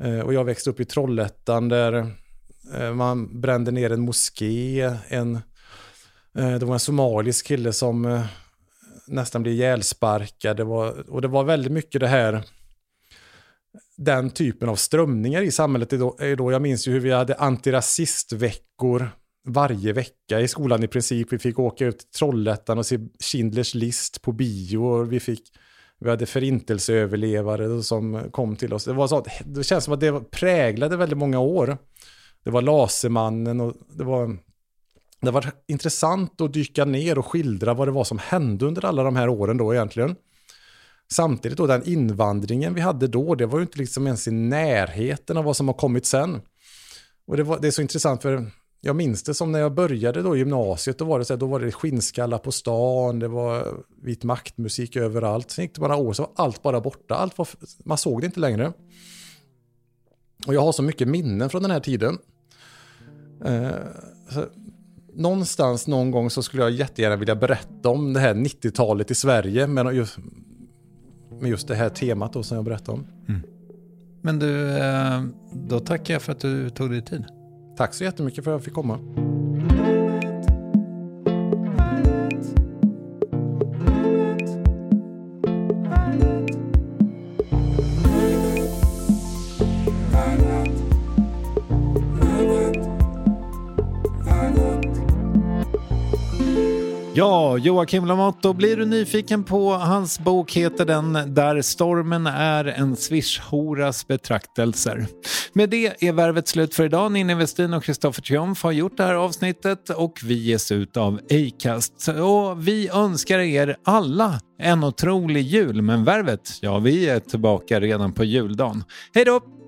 Eh, och jag växte upp i Trollhättan där eh, man brände ner en moské. En, eh, det var en somalisk kille som nästan blev ihjälsparkad. Det var, och det var väldigt mycket det här den typen av strömningar i samhället är då, är då jag minns ju hur vi hade antirasistveckor varje vecka i skolan i princip. Vi fick åka ut till Trollhättan och se Schindlers list på bio. Och vi, fick, vi hade förintelseöverlevare som kom till oss. Det, var så, det känns som att det präglade väldigt många år. Det var Lasermannen och det var, det var intressant att dyka ner och skildra vad det var som hände under alla de här åren då egentligen. Samtidigt då den invandringen vi hade då, det var ju inte liksom ens i närheten av vad som har kommit sen. Och det, var, det är så intressant för jag minns det som när jag började då i gymnasiet, då var det så här, då var det skinnskallar på stan, det var vit maktmusik överallt. Sen gick det bara några år så var allt bara borta, allt var, man såg det inte längre. Och jag har så mycket minnen från den här tiden. Eh, så, någonstans någon gång så skulle jag jättegärna vilja berätta om det här 90-talet i Sverige, med just, med just det här temat då som jag berättade om. Mm. Men du, eh, då tackar jag för att du tog dig tid. Tack så jättemycket för att jag fick komma. Ja, Joakim Lamotte, blir du nyfiken på hans bok heter den Där stormen är en swishhoras betraktelser. Med det är värvet slut för idag. Ninni Westin och Kristoffer Triumf har gjort det här avsnittet och vi ges ut av Acast. Och vi önskar er alla en otrolig jul, men värvet, ja vi är tillbaka redan på juldagen. Hej då!